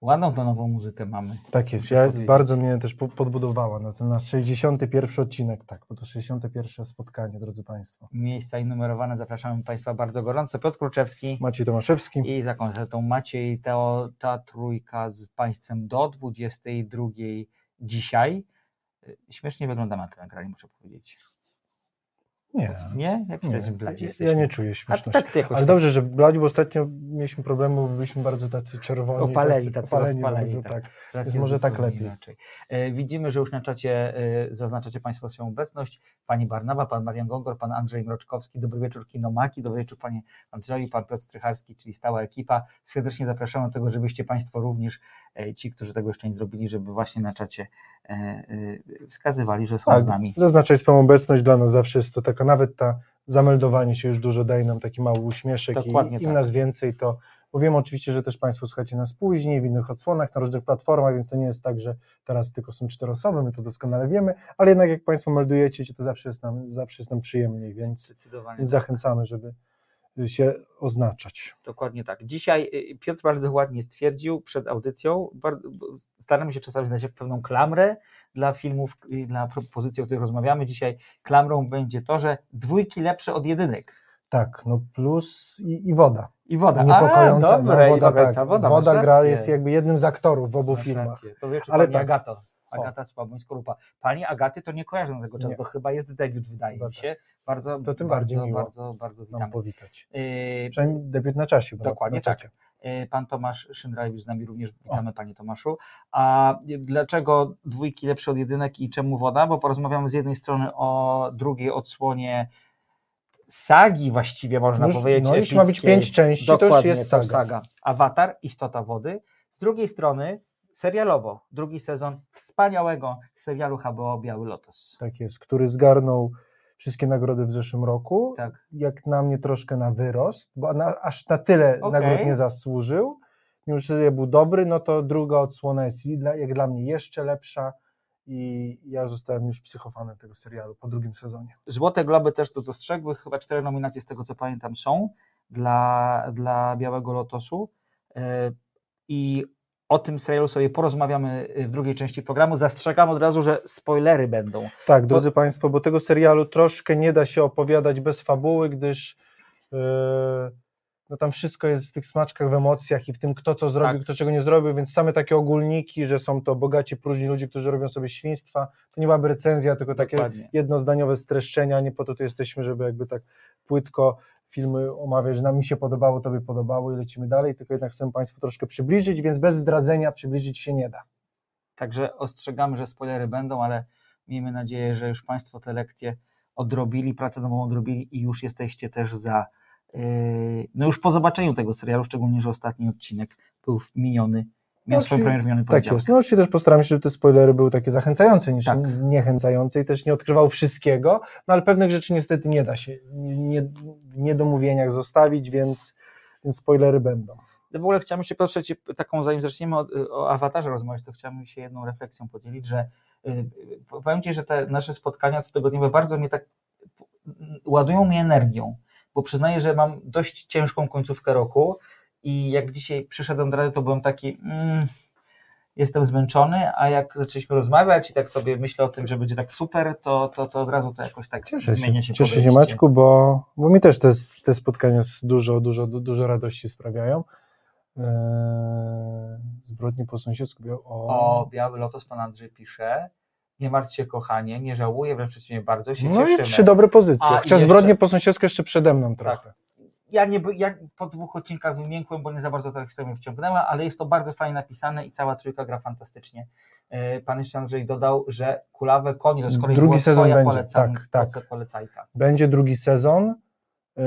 Ładną to nową muzykę mamy. Tak jest, ja bardzo mnie też podbudowała na ten nasz 61 odcinek, tak, bo to 61 spotkanie, drodzy Państwo. Miejsca i numerowane zapraszamy Państwa bardzo gorąco. Piotr Kruczewski. Maciej Tomaszewski. I za koncertą Maciej, to, ta trójka z Państwem do 22 dzisiaj. Śmiesznie wygląda na tym nagraniu, muszę powiedzieć. Nie. Nie? Jak bladzi jesteśmy. Ja nie czuję śmieszności. Tak, ty Ale dobrze, że bladzi, bo ostatnio mieliśmy problemy, bo byliśmy bardzo tacy czerwoni. Opaleni, tacy, tacy opaleni, bardzo, tak. tak. Więc może tak lepiej. Inaczej. E, widzimy, że już na czacie e, zaznaczacie Państwo swoją obecność. Pani Barnawa, Pan Marian Gongor, Pan Andrzej Mroczkowski, dobry wieczór Kinomaki, dobry wieczór Panie Andrzeju, Pan Piotr Strycharski, czyli stała ekipa. Serdecznie zapraszamy do tego, żebyście Państwo również, e, ci, którzy tego jeszcze nie zrobili, żeby właśnie na czacie wskazywali, że są tak, z nami. Zaznaczać swoją obecność, dla nas zawsze jest to taka nawet ta zameldowanie się już dużo daje nam taki mały uśmieszek Dokładnie i im tak. nas więcej to, bo wiem oczywiście, że też Państwo słuchacie nas później, w innych odsłonach, na różnych platformach, więc to nie jest tak, że teraz tylko są cztery osoby, my to doskonale wiemy, ale jednak jak Państwo meldujecie, to zawsze jest nam, zawsze jest nam przyjemniej, więc zachęcamy, żeby się oznaczać. Dokładnie tak. Dzisiaj y, Piotr bardzo ładnie stwierdził przed audycją, staramy się czasami znaleźć pewną klamrę dla filmów, dla propozycji, o których rozmawiamy. Dzisiaj klamrą będzie to, że dwójki lepsze od jedynek. Tak, no plus i, i woda. I woda. Niepokojąca. A, dobre, no, woda, tak. woda, woda gra jest jakby jednym z aktorów w obu masz filmach. Rację. To Ale tak. Agato. Agata Słaboń-Skorupa. Pani Agaty to nie kojarzę na tego czasu, to chyba jest debiut, wydaje mi się. Bardzo, to tym bardzo, bardziej miło bardzo, bardzo witamy. powitać. Yy, Przynajmniej debiut na czasie. Dokładnie tak. Yy, pan Tomasz Szyndrajewicz z nami również, witamy o. Panie Tomaszu. A dlaczego dwójki lepsze od jedynek i czemu woda? Bo porozmawiamy z jednej strony o drugiej odsłonie sagi właściwie można już, powiedzieć. No jeśli ma być pięć części, Dokładnie, to już jest saga. saga. Awatar, Istota Wody. Z drugiej strony serialowo, drugi sezon wspaniałego serialu HBO Biały Lotos. Tak jest, który zgarnął wszystkie nagrody w zeszłym roku. Tak. Jak na mnie troszkę na wyrost, bo na, aż na tyle okay. nagród nie zasłużył. Mimo, że był dobry, no to druga odsłona jest jak dla mnie jeszcze lepsza i ja zostałem już psychofanem tego serialu po drugim sezonie. Złote Globy też to dostrzegły, chyba cztery nominacje z tego co pamiętam są dla, dla Białego Lotosu e, i o tym serialu sobie porozmawiamy y, w drugiej części programu. Zastrzegam od razu, że spoilery będą. Tak, drodzy bo... Państwo, bo tego serialu troszkę nie da się opowiadać bez fabuły, gdyż yy, no tam wszystko jest w tych smaczkach, w emocjach i w tym, kto co zrobił, tak. kto czego nie zrobił, więc same takie ogólniki, że są to bogaci, próżni ludzie, którzy robią sobie świństwa, to nie byłaby recenzja, tylko takie Dokładnie. jednozdaniowe streszczenia, nie po to tu jesteśmy, żeby jakby tak płytko filmy omawiać, że nam mi się podobało, tobie podobało i lecimy dalej, tylko jednak chcę Państwu troszkę przybliżyć, więc bez zdradzenia przybliżyć się nie da. Także ostrzegamy, że spoilery będą, ale miejmy nadzieję, że już Państwo te lekcje odrobili, pracę domową odrobili i już jesteście też za, yy, no już po zobaczeniu tego serialu, szczególnie, że ostatni odcinek był miniony miał no, miniony Tak jest. No oczywiście też postaram się, żeby te spoilery były takie zachęcające niż tak. zniechęcające i też nie odkrywał wszystkiego, no ale pewnych rzeczy niestety nie da się nie, w niedomówieniach zostawić, więc, więc spoilery będą. W ogóle chciałbym się Piotrze, taką zanim zaczniemy o, o awatarze rozmawiać, to chciałbym się jedną refleksją podzielić, że yy, powiem Ci, że te nasze spotkania cotygodniowe bardzo mnie tak ładują mnie energią, bo przyznaję, że mam dość ciężką końcówkę roku, i jak dzisiaj przyszedłem do rady, to byłem taki, mm, jestem zmęczony, a jak zaczęliśmy rozmawiać i tak sobie myślę o tym, że będzie tak super, to, to, to od razu to jakoś tak Cieszę zmienia się. Cieszę się Maćku, bo, bo mi też te, te spotkania dużo, dużo, dużo radości sprawiają. Eee, zbrodnie po sąsiedzku. O... o, Biały Lotos pan Andrzej pisze. Nie martw się, kochanie, nie żałuję, wręcz przeciwnie, bardzo się no cieszymy. No i trzy dobre pozycje. Chociaż jeszcze... zbrodnie po sąsiedzku jeszcze przede mną trochę. Tak ja, nie, ja po dwóch odcinkach wymiękłem, bo nie za bardzo ta historia mnie wciągnęła, ale jest to bardzo fajnie napisane i cała trójka gra fantastycznie. E, pan jeszcze Andrzej dodał, że Kulawe Konie to z kolei drugi sezon będzie, polecam, tak, tak. polecajka. Będzie drugi sezon, yy,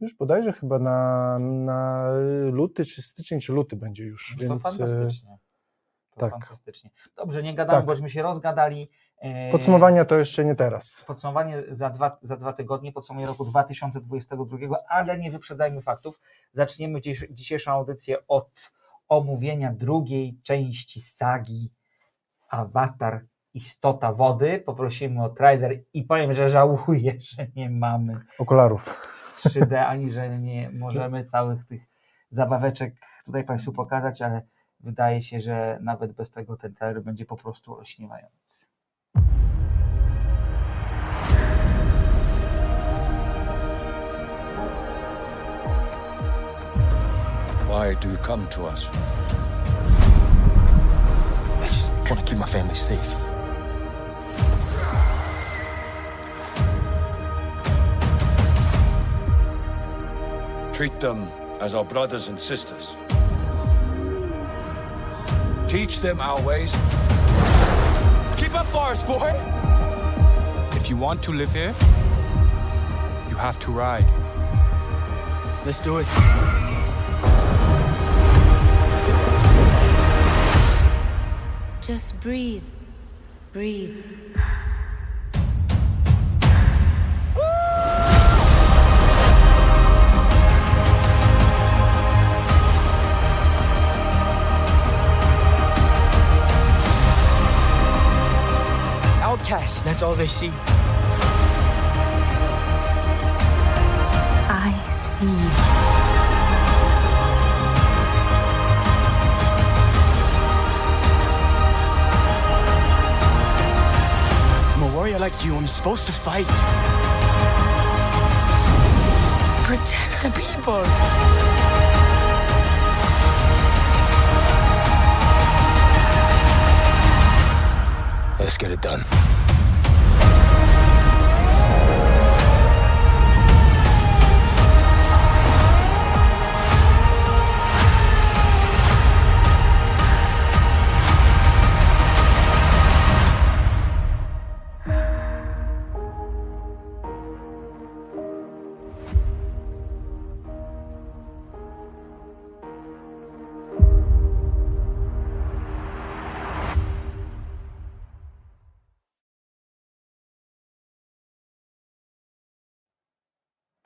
już bodajże chyba na, na luty, czy styczeń, czy luty będzie już. No więc, to fantastycznie. To tak. fantastycznie. Dobrze, nie gadamy, tak. bośmy się rozgadali. E, Podsumowania to jeszcze nie teraz. Podsumowanie za dwa, za dwa tygodnie, podsumowanie roku 2022, ale nie wyprzedzajmy faktów. Zaczniemy dziś, dzisiejszą audycję od omówienia drugiej części sagi Awatar Istota Wody. Poprosimy o trailer i powiem, że żałuję, że nie mamy okularów 3D, ani że nie możemy całych tych zabaweczek tutaj Państwu pokazać, ale wydaje się, że nawet bez tego ten trailer będzie po prostu olśniewający. Why do you come to us? I just want to keep my family safe. Treat them as our brothers and sisters. Teach them our ways. Keep up, Forest Boy! If you want to live here, you have to ride. Let's do it. Just breathe. Breathe. Outcasts, that's all they see. I see like you. I'm supposed to fight. Protect the people. Let's get it done.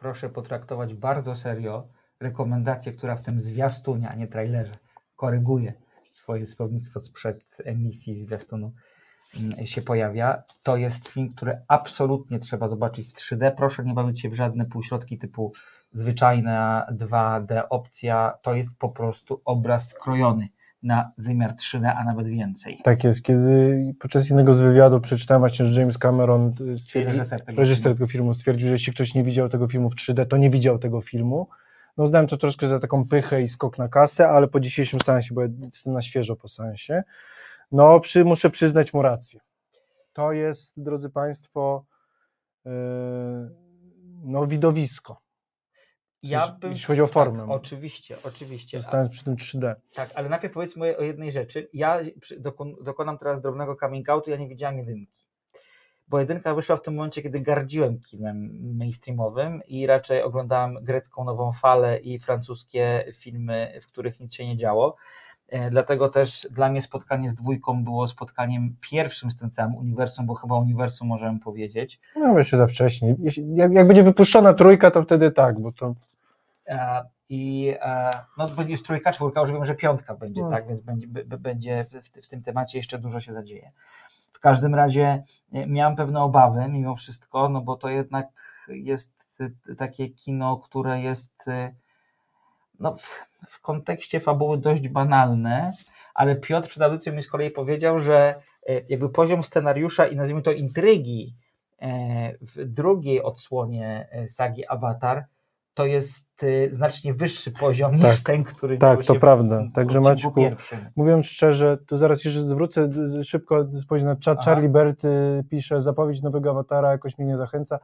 Proszę potraktować bardzo serio rekomendację, która w tym zwiastunie, a nie trailerze, koryguje swoje słownictwo sprzed emisji zwiastunu mm, się pojawia. To jest film, który absolutnie trzeba zobaczyć w 3D. Proszę nie bawić się w żadne półśrodki typu zwyczajna 2D opcja. To jest po prostu obraz skrojony na wymiar 3D, a nawet więcej. Tak jest, kiedy podczas jednego z wywiadów przeczytałem właśnie, że James Cameron stwierdził, Reżyser tego reżyser filmu. tego filmu stwierdził, że jeśli ktoś nie widział tego filmu w 3D, to nie widział tego filmu. No uznałem to troszkę za taką pychę i skok na kasę, ale po dzisiejszym seansie, bo jestem na świeżo po seansie, no przy, muszę przyznać mu rację. To jest, drodzy Państwo, yy, no widowisko, Ja jeśli- bym, jeśli chodzi o formę. Tak, oczywiście, oczywiście. zostając przy tym 3D. Tak, ale najpierw powiedzmy o jednej rzeczy. Ja dokonam teraz drobnego coming outu, ja nie widziałem jedynki. Bo jedynka wyszła w tym momencie, kiedy gardziłem kinem mainstreamowym i raczej oglądałem grecką nową falę i francuskie filmy, w których nic się nie działo. E, Dlatego też dla mnie spotkanie z dwójką było spotkaniem pierwszym z tym całym uniwersum, bo chyba uniwersum możemy powiedzieć. No jeszcze za wcześnie. Jak, jak będzie wypuszczona trójka, to wtedy tak, bo to E, I e, no, będzie już trójka, czwórka, już wiem, że piątka będzie, No. tak, więc będzie, będzie w, w- tym temacie jeszcze dużo się zadzieje. W każdym razie miałem pewne obawy mimo wszystko, no bo to jednak jest takie kino, które jest no, w, w kontekście fabuły dość banalne, ale Piotr przed audycją mi z kolei powiedział, że e, jakby poziom scenariusza i nazwijmy to intrygi e, w drugiej odsłonie e, sagi Avatar to jest znacznie wyższy poziom niż Tak. ten, który Tak, to prawda. w Także, Maćku. Mówiąc szczerze, to zaraz jeszcze zwrócę szybko spojrzę na czat. Aha. Charlie Berty pisze, zapowiedź nowego awatara jakoś mnie nie zachęca.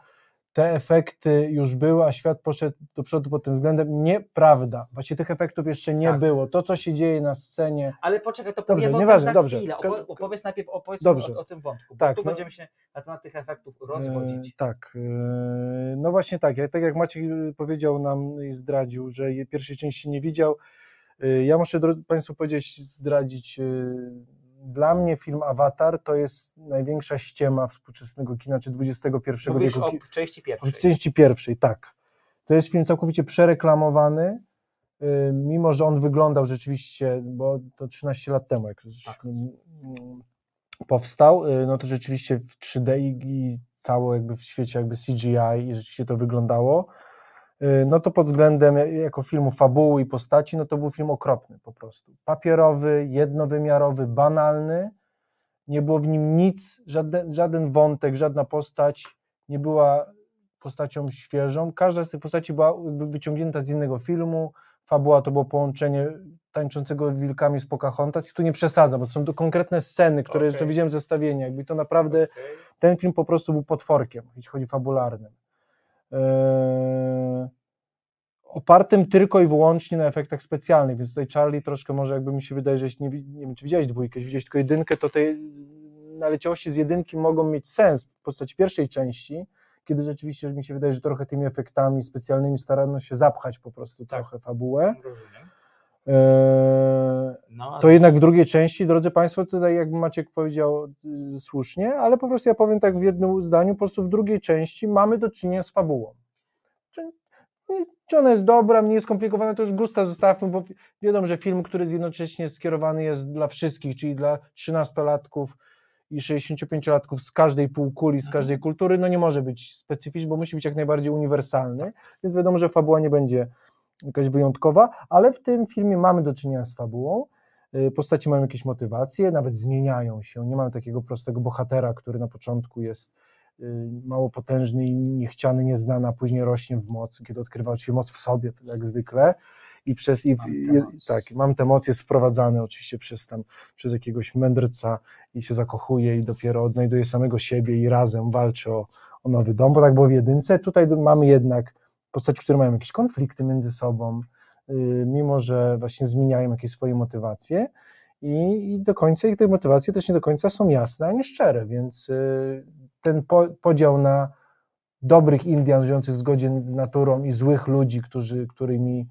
Te efekty już były, a świat poszedł do przodu pod tym względem. Nieprawda. Właśnie tych efektów jeszcze nie Tak. było. To, co się dzieje na scenie, Ale poczekaj, to Dobrze, tym nieważne, za dobrze. chwilę. Opowiedz najpierw opowiedz. O, o tym wątku, Tak, tu no. będziemy się na temat tych efektów rozwodzić. tak, e, no właśnie tak, jak, tak jak Maciek e, powiedział nam i zdradził, że pierwszej części nie widział, e, ja muszę drodzy Państwu powiedzieć, zdradzić, dla mnie film Avatar to jest największa ściema współczesnego kina, czy XXI Mówisz wieku. o części pierwszej. części pierwszej, tak. To jest film całkowicie przereklamowany, y, mimo że on wyglądał rzeczywiście, bo to 13 lat temu, jak Tak. powstał, y, no to rzeczywiście w 3D i, i cało jakby w świecie jakby CGI i rzeczywiście to wyglądało. Y, no to pod względem ja- jako filmu fabuły i postaci, no to był film okropny po prostu. Papierowy, jednowymiarowy, banalny. Nie było w nim nic, żaden, żaden wątek, żadna postać nie była postacią świeżą. Każda z tych postaci była jakby wyciągnięta z innego filmu. Fabuła to było połączenie tańczącego wilkami z Pocahontas. I tu nie przesadzam, bo to są to konkretne sceny, które jeszcze Okej. widziałem zestawienie. Jakby to naprawdę ten film po prostu był potworkiem, jeśli chodzi fabularnym. Eee, opartym tylko i wyłącznie na efektach specjalnych, więc tutaj Charlie troszkę może jakby mi się wydaje, że jeśli nie, nie wiem, czy widziałeś dwójkę, jeśli widziałeś tylko jedynkę, to te naleciałości z jedynki mogą mieć sens w postaci pierwszej części, kiedy rzeczywiście mi się wydaje, że trochę tymi efektami specjalnymi starano się zapchać po prostu trochę fabułę. Rozumiem. Eee, No, to jednak w drugiej części, drodzy Państwo, tutaj jak Maciek powiedział y, słusznie, ale po prostu ja powiem tak w jednym zdaniu, po prostu w drugiej części mamy do czynienia z fabułą. Czy, czy ona jest dobra, mniej skomplikowana, to już gusta zostawmy, bo wi- wiadomo, że film, który jest jednocześnie skierowany jest dla wszystkich, czyli dla 13-latków i 65-latków z każdej półkuli, z każdej kultury, no nie może być specyficzny, bo musi być jak najbardziej uniwersalny, więc wiadomo, że fabuła nie będzie jakaś wyjątkowa, ale w tym filmie mamy do czynienia z fabułą, Y, Postaci mają jakieś motywacje, nawet zmieniają się. Nie mamy takiego prostego bohatera, który na początku jest y, mało potężny i niechciany, nieznany, a później rośnie w mocy, kiedy odkrywa oczywiście moc w sobie, jak zwykle. I przez i, Mam tę jest, moc. tak, mam te emocje sprowadzane oczywiście przez tam, przez jakiegoś mędrca i się zakochuje i dopiero odnajduje samego siebie i razem walczy o, o nowy dom, bo tak było w jedynce. Tutaj mamy jednak postaci, które mają jakieś konflikty między sobą, y, mimo że właśnie zmieniają jakieś swoje motywacje i, do końca ich te motywacje też nie do końca są jasne ani szczere, więc y, ten po, podział na dobrych Indian żyjących w zgodzie z naturą i złych ludzi, którzy, którymi,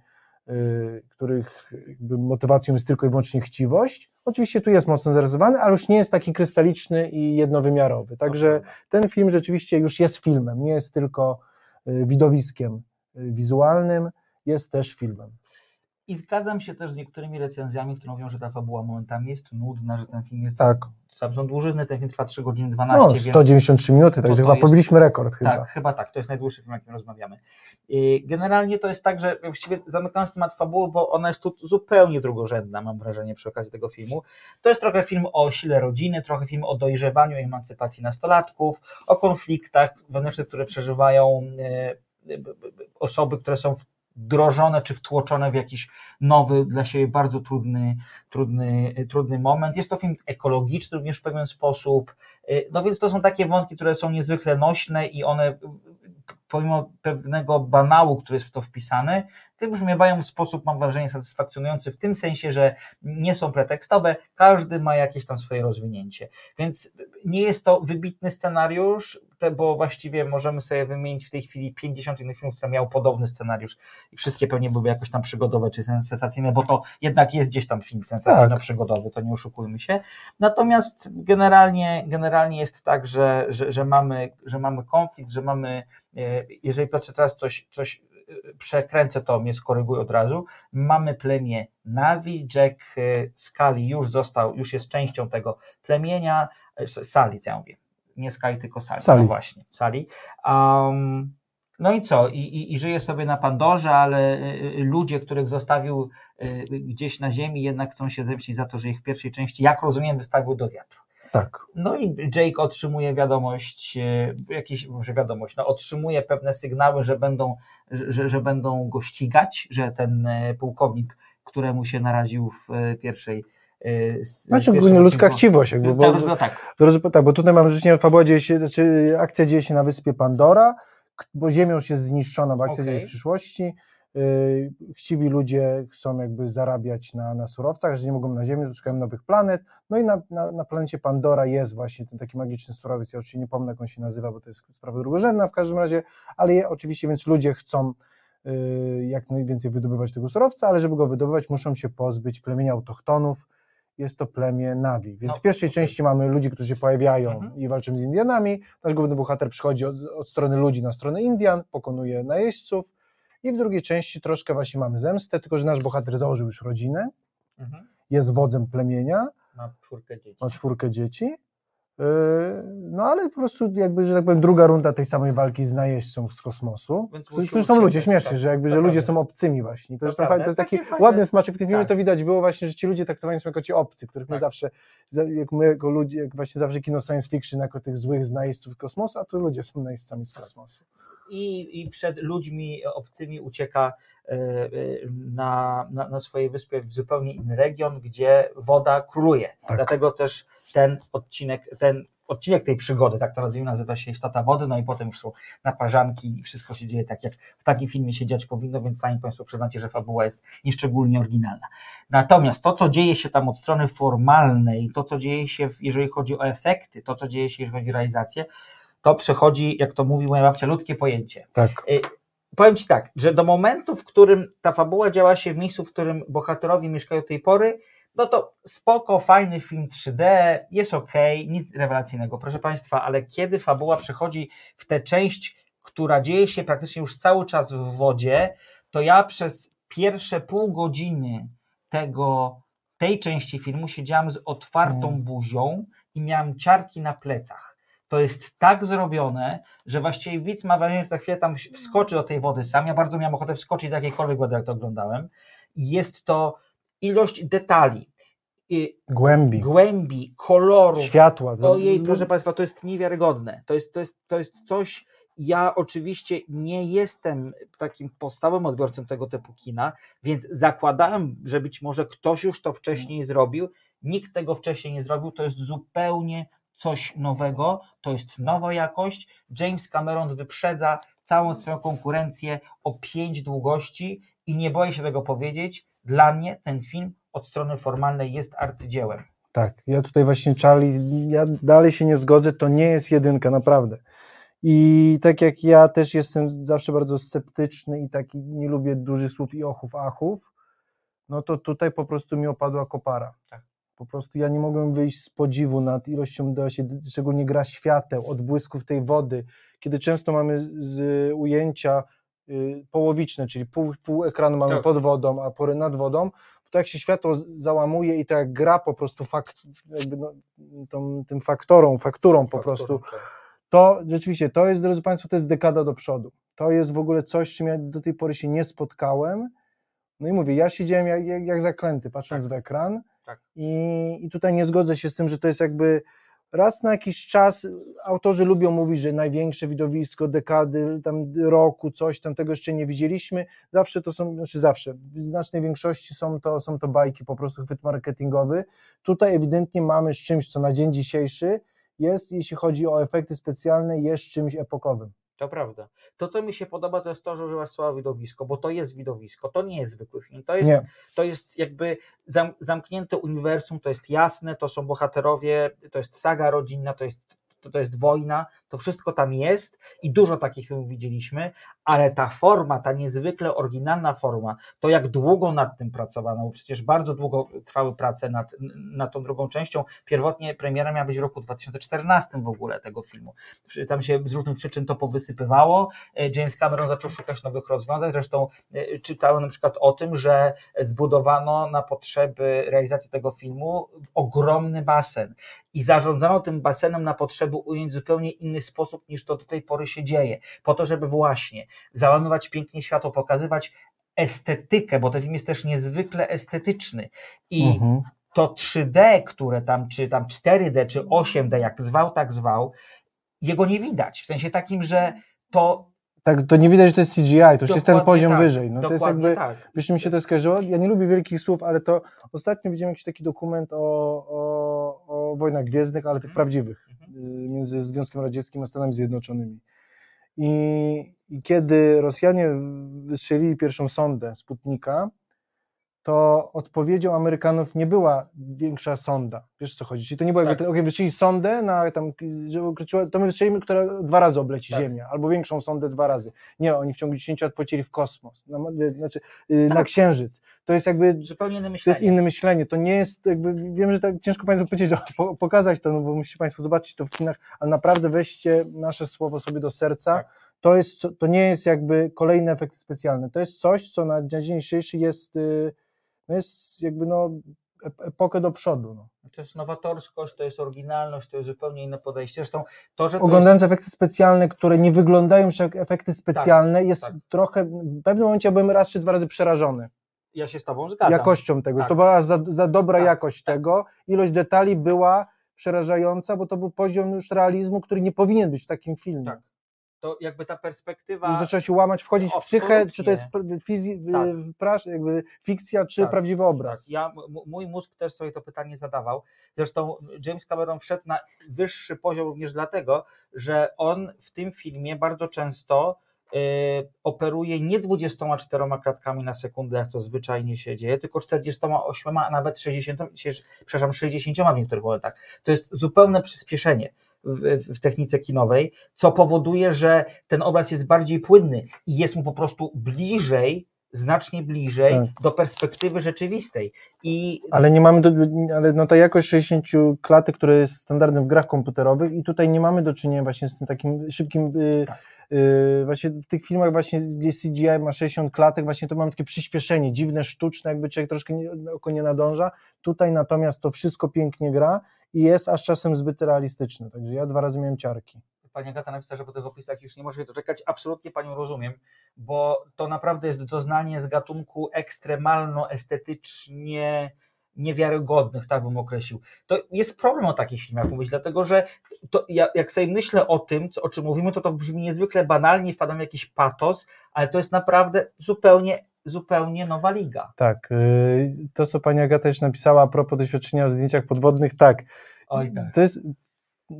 y, których motywacją jest tylko i wyłącznie chciwość, oczywiście tu jest mocno zarysowany, ale już nie jest taki krystaliczny i jednowymiarowy. Także ten film rzeczywiście już jest filmem, nie jest tylko widowiskiem wizualnym, jest też filmem. I zgadzam się też z niektórymi recenzjami, które mówią, że ta fabuła momentami jest nudna, że ten film jest. Tak. Są dłużyzny, ten film trwa 3 godziny 12, No, więc 193 minuty, także chyba jest- pobiliśmy rekord chyba. Tak, chyba tak. To jest najdłuższy film, o jakim rozmawiamy. I Generalnie to jest tak, że właściwie zamykając temat fabuły, bo ona jest tu zupełnie drugorzędna, mam wrażenie, przy okazji tego filmu. To jest trochę film o sile rodziny, trochę film o dojrzewaniu i emancypacji nastolatków, o konfliktach wewnętrznych, które przeżywają e, osoby, które są wdrożone czy wtłoczone w jakiś nowy, dla siebie bardzo trudny, trudny, trudny moment. Jest to film ekologiczny również w pewien sposób. Y, No więc to są takie wątki, które są niezwykle nośne i one, pomimo pewnego banału, który jest w to wpisany, wybrzmiewają w sposób, mam wrażenie, satysfakcjonujący w tym sensie, że nie są pretekstowe, każdy ma jakieś tam swoje rozwinięcie. Więc nie jest to wybitny scenariusz, te- bo właściwie możemy sobie wymienić w tej chwili 50 innych filmów, które miały podobny scenariusz i wszystkie pewnie były jakoś tam przygodowe czy sensacyjne, bo to jednak jest gdzieś tam film sensacyjno-przygodowy, to nie oszukujmy się. Natomiast generalnie, generalnie jest tak, że, że, że, mamy, że mamy konflikt, że mamy, e, jeżeli Piotrze teraz coś, coś e, przekręcę, to mnie skoryguj od razu, mamy plemię Navi, Jack e, Scully już został, już jest częścią tego plemienia, Sali, co ja mówię, nie Sky, tylko Sali, Sally. no właśnie, Sali. Um, no i co? I, i, I żyje sobie na Pandorze, ale y, y, ludzie, których zostawił y, gdzieś na ziemi, jednak chcą się zemścić za to, że ich w pierwszej części, jak rozumiem, wystawił do wiatru. Tak. No i Jake otrzymuje wiadomość, jakiś, może wiadomość, no otrzymuje pewne sygnały, że będą, że, że będą go ścigać, że ten pułkownik, któremu się naraził w pierwszej Znaczy w pierwszym ogólnie ludzka chciwość, jakby, bo, Tak, no tak, Drodzy, tak, bo tutaj mamy czynienia, fabuła dzieje się, znaczy akcja dzieje się na wyspie Pandora, bo Ziemia już jest zniszczona, Okej. dzieje się w przyszłości. Yy, chciwi ludzie chcą jakby zarabiać na, na surowcach, że nie mogą na Ziemi, to szukają nowych planet. No i na, na, na planecie Pandora jest właśnie ten taki magiczny surowiec. Ja oczywiście nie pomnę, jak on się nazywa, bo to jest sprawa drugorzędna w każdym razie, ale je, oczywiście więc ludzie chcą yy, jak najwięcej wydobywać tego surowca, ale żeby go wydobywać, muszą się pozbyć plemienia autochtonów. Jest to plemię Navi. Więc No, w pierwszej części mamy ludzi, którzy się pojawiają Mhm. i walczą z Indianami. Nasz główny bohater przychodzi od, od strony ludzi na stronę Indian, pokonuje najeźdźców. I w drugiej części troszkę właśnie mamy zemstę, tylko że nasz bohater założył już rodzinę, mhm. jest wodzem plemienia, ma czwórkę dzieci. ma czwórkę dzieci. Yy, No ale po prostu jakby, że tak powiem, druga runda tej samej walki z najeźdźcą z kosmosu, którzy są ludzie, śmiesznie, tak. że jakby, że ludzie są obcymi właśnie. To, To jest, taki fajne- ładny smaczek w tym filmie, Tak. to widać było właśnie, że ci ludzie traktowani są jako ci obcy, których my Tak. zawsze, za- jak my jako ludzie, jak właśnie zawsze kino science fiction, jako tych złych z najeźdźców z kosmosu, a tu ludzie są najeźdźcami z kosmosu. I, i przed ludźmi obcymi ucieka e, e, na, na, na swojej wyspie w zupełnie inny region, gdzie woda króluje. Tak. Dlatego też ten odcinek, ten odcinek tej przygody, tak to nazwijmy, nazywa się Istota Wody, no i potem już są naparzanki i wszystko się dzieje tak, jak w takim filmie się dziać powinno, więc sami Państwo przyznacie, że fabuła jest nieszczególnie oryginalna. Natomiast to, co dzieje się tam od strony formalnej, to, co dzieje się, jeżeli chodzi o efekty, to, co dzieje się, jeżeli chodzi o realizację, to przechodzi, jak to mówi moja babcia, ludzkie pojęcie. Tak. Y, Powiem Ci tak, że do momentu, w którym ta fabuła działa się w miejscu, w którym bohaterowie mieszkają do tej pory, no to spoko, fajny film 3D, jest ok, nic rewelacyjnego, proszę Państwa, ale kiedy fabuła przechodzi w tę część, która dzieje się praktycznie już cały czas w wodzie, to ja przez pierwsze pół godziny tego, tej części filmu siedziałem z otwartą Mm. buzią i miałem ciarki na plecach. To jest tak zrobione, że właściwie widz ma wrażenie, że za chwilę tam wskoczy do tej wody sam. Ja bardzo miałem ochotę wskoczyć do jakiejkolwiek wody, jak to oglądałem. I jest to ilość detali, i Głębi, głębi, kolorów. światła. Ojej, proszę Państwa, to jest niewiarygodne. To jest, to jest, to jest coś. Ja oczywiście nie jestem takim podstawowym odbiorcą tego typu kina, więc zakładałem, że być może ktoś już to wcześniej zrobił. Nikt tego wcześniej nie zrobił. To jest zupełnie coś nowego. To jest nowa jakość. James Cameron wyprzedza całą swoją konkurencję o pięć długości i nie boję się tego powiedzieć. Dla mnie ten film od strony formalnej jest arcydziełem. Tak, ja tutaj właśnie Charlie, ja dalej się nie zgodzę, to nie jest jedynka, naprawdę. I tak jak ja też jestem zawsze bardzo sceptyczny i taki nie lubię dużych słów i ochów, achów, no to tutaj po prostu mi opadła kopara. Tak. Po prostu ja nie mogłem wyjść z podziwu nad ilością, szczególnie gra świateł, odbłysków tej wody, kiedy często mamy z ujęcia y, połowiczne, czyli pół, pół ekranu mamy Tak. pod wodą, a pory nad wodą, to jak się światło załamuje i to jak gra po prostu fakt, no, tą, tym faktorą, fakturą po prostu, to rzeczywiście, to jest, drodzy Państwo, to jest dekada do przodu. To jest w ogóle coś, z czym ja do tej pory się nie spotkałem. No i mówię, ja siedziałem jak, jak, jak zaklęty, patrząc Tak. w ekran Tak. i, i tutaj nie zgodzę się z tym, że to jest jakby raz na jakiś czas autorzy lubią mówić, że największe widowisko dekady, tam roku, coś tam, tego jeszcze nie widzieliśmy. Zawsze to są, znaczy zawsze, w znacznej większości są to, są to bajki, po prostu chwyt marketingowy. Tutaj ewidentnie mamy z czymś, co na dzień dzisiejszy jest, jeśli chodzi o efekty specjalne, jest czymś epokowym. To prawda. To, co mi się podoba, to jest to, że używasz słowa widowisko, bo to jest widowisko, to nie jest zwykły film. To jest, Nie, to jest jakby zam, zamknięte uniwersum, to jest jasne, to są bohaterowie, to jest saga rodzinna, to jest, to, to jest wojna, to wszystko tam jest i dużo takich filmów widzieliśmy, ale ta forma, ta niezwykle oryginalna forma, to jak długo nad tym pracowano, bo przecież bardzo długo trwały prace nad, nad tą drugą częścią. Pierwotnie premiera miała być w roku 2014 w ogóle tego filmu. Tam się z różnych przyczyn to powysypywało. E, James Cameron zaczął szukać nowych rozwiązań. Zresztą e, czytałem na przykład o tym, że zbudowano na potrzeby realizacji tego filmu ogromny basen i zarządzano tym basenem na potrzeby ujęć w zupełnie inny sposób niż to do tej pory się dzieje. Po to, żeby właśnie załamywać pięknie światło, pokazywać estetykę, bo ten film jest też niezwykle estetyczny. I mhm. to 3D, które tam, czy tam 4D, czy 8D, jak zwał, tak zwał, jego nie widać. W sensie takim, że to. Tak, to nie widać, że to jest CGI, to już jest ten poziom tak, wyżej. No to jest jakby, tak. wiesz, mi się to skojarzyło, ja nie lubię wielkich słów, ale to ostatnio widziałem jakiś taki dokument o, o, o wojnach gwiezdnych, ale tych Mhm. prawdziwych, y, między Związkiem Radzieckim a Stanami Zjednoczonymi. I, I kiedy Rosjanie wystrzelili pierwszą sondę Sputnika, to odpowiedzią Amerykanów nie była większa sonda. Wiesz co chodzi? Czyli to nie było Tak. jakby, okej, wystrzelili sondę, na, tam, to my wystrzelimy, która dwa razy obleci Tak. Ziemię, albo większą sondę dwa razy. Nie, oni w ciągu 10 lat polecieli w kosmos, na, znaczy y, na Tak. Księżyc. To jest jakby Zupełnie inne to myślenie. jest inne myślenie. To nie jest, jakby, wiem, że tak ciężko Państwu powiedzieć, po, pokazać to, no bo musicie Państwo zobaczyć to w kinach, ale naprawdę weźcie nasze słowo sobie do serca. Tak. To, jest, to nie jest jakby kolejne efekty specjalne. To jest coś, co na dzień dzisiejszy jest, y, no jest jakby no ep- epokę do przodu. No. To jest nowatorskość, to jest oryginalność, to jest zupełnie inne podejście. Zresztą to, że to jest, Oglądając efekty specjalne, które nie wyglądają już jak efekty specjalne, jest tak. trochę, w pewnym momencie byłem raz czy dwa razy przerażony ja się z tobą zgadzam. jakością tego. Tak. To była za, za dobra Tak, jakość tego. Ilość detali była przerażająca, bo to był poziom już realizmu, który nie powinien być w takim filmie. To jakby ta perspektywa... Już zaczęło się łamać, wchodzić w psychę, czy to jest fizi- Tak. prasz- jakby fikcja, czy Tak, prawdziwy obraz. Tak, ja, mój mózg też sobie to pytanie zadawał. Zresztą James Cameron wszedł na wyższy poziom również dlatego, że on w tym filmie bardzo często y, operuje nie 24 klatkami na sekundę, jak to zwyczajnie się dzieje, tylko 48, a nawet 60, się- przepraszam, 60 w niektórych momentach. To jest zupełne przyspieszenie. W, w, technice kinowej, co powoduje, że ten obraz jest bardziej płynny i jest mu po prostu bliżej, znacznie bliżej Tak. do perspektywy rzeczywistej. I Ale nie mamy, do, ale no ta jakość 60 klatek, która jest standardem w grach komputerowych i tutaj nie mamy do czynienia właśnie z tym takim szybkim, y, Tak. y, właśnie w tych filmach właśnie, gdzie CGI ma 60 klatek, właśnie to mamy takie przyspieszenie, dziwne, sztuczne, jakby człowiek troszkę nie, oko nie nadąża. Tutaj natomiast to wszystko pięknie gra i jest aż czasem zbyt realistyczne, także ja dwa razy miałem ciarki. Pani Agata napisała, że po tych opisach już nie może się doczekać. Absolutnie panią rozumiem, bo to naprawdę jest doznanie z gatunku ekstremalno-estetycznie niewiarygodnych, tak bym określił. To jest problem o takich filmach mówić, dlatego że to, ja, jak sobie myślę o tym, co, o czym mówimy, to to brzmi niezwykle banalnie, wpadam w jakiś patos, ale to jest naprawdę zupełnie, zupełnie nowa liga. Tak, y, to co pani Agata też napisała a propos doświadczenia w zdjęciach podwodnych, tak, Oj, tak. To jest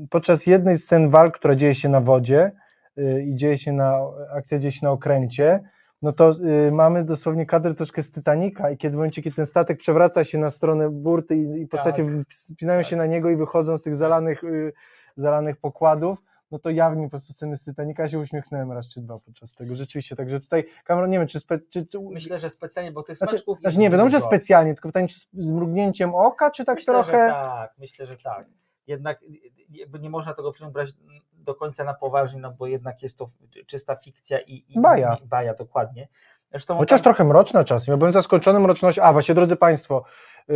podczas jednej z scen walk, która dzieje się na wodzie y, i dzieje się na, akcja dzieje się na okręcie, no to y, mamy dosłownie kadr troszkę z Titanica i kiedy w momencie, kiedy ten statek przewraca się na stronę burty i, i postacie Tak. wspinają Tak. się na niego i wychodzą z tych zalanych, y, zalanych pokładów, no to jawnie po prostu sceny z Titanica się uśmiechnąłem raz czy dwa podczas tego, rzeczywiście, także tutaj Cameron, nie wiem, czy, spe, czy, czy Myślę, że specjalnie, bo tych znaczy, smaczków znaczy nie, wiadomo, że specjalnie, tylko pytanie, czy z, z mrugnięciem oka, czy tak myślę, trochę... Że tak, myślę, że tak. Jednak jakby nie można tego filmu brać do końca na poważnie, no bo jednak jest to czysta fikcja i, i Baja. I, baja, dokładnie. Zresztą Chociaż tam- trochę mroczna czasem. Ja byłem zaskoczony mrocznością. A właśnie, drodzy Państwo, yy,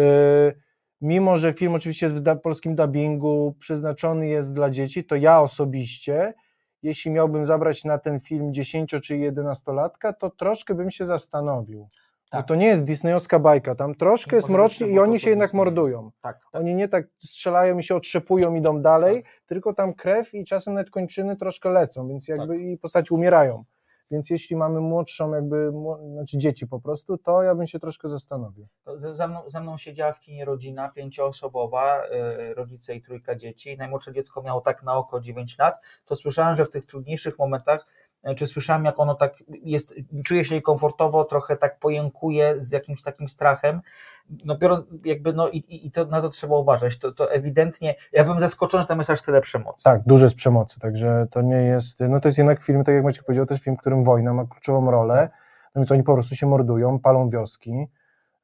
mimo że film oczywiście jest w polskim dubbingu, przeznaczony jest dla dzieci, to ja osobiście, jeśli miałbym zabrać na ten film 10 czy 11-latka, to troszkę bym się zastanowił. Bo Tak. to nie jest disneyowska bajka, tam troszkę jest mrocznie i oni się jednak mordują. Tak, tak. Oni nie tak strzelają i się otrzepują, idą dalej, tylko tam krew i czasem nawet kończyny troszkę lecą, więc jakby Tak. i postaci umierają. Więc jeśli mamy młodszą, jakby, znaczy dzieci po prostu, to ja bym się troszkę zastanowił. Ze, za, mną, za mną siedziała w kinie rodzina pięcioosobowa, y, rodzice i trójka dzieci. Najmłodsze dziecko miało tak na oko 9 lat. To słyszałem, że w tych trudniejszych momentach, czy słyszałem, jak ono tak jest, czuje się komfortowo, trochę tak pojękuje z jakimś takim strachem. No biorąc, jakby, no i, i to, na to trzeba uważać. To, to ewidentnie, ja bym zaskoczony, że tam jest aż tyle przemocy. Tak, dużo jest przemocy, także to nie jest, no to jest jednak film, tak jak Maciek powiedział, to jest film, w którym wojna ma kluczową rolę, no więc oni po prostu się mordują, palą wioski,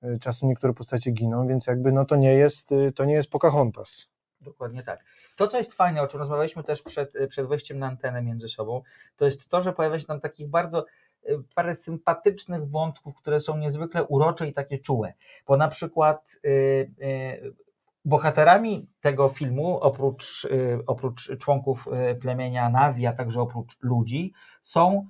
y, czasem niektóre postacie giną, więc jakby no to nie jest, y, to nie jest Pocahontas. Dokładnie tak. To, co jest fajne, o czym rozmawialiśmy też przed, przed wejściem na antenę między sobą, to jest to, że pojawia się tam takich bardzo y, parę sympatycznych wątków, które są niezwykle urocze i takie czułe. Bo na przykład y, y, bohaterami tego filmu, oprócz, y, oprócz członków y, plemienia Navi, a także oprócz ludzi, są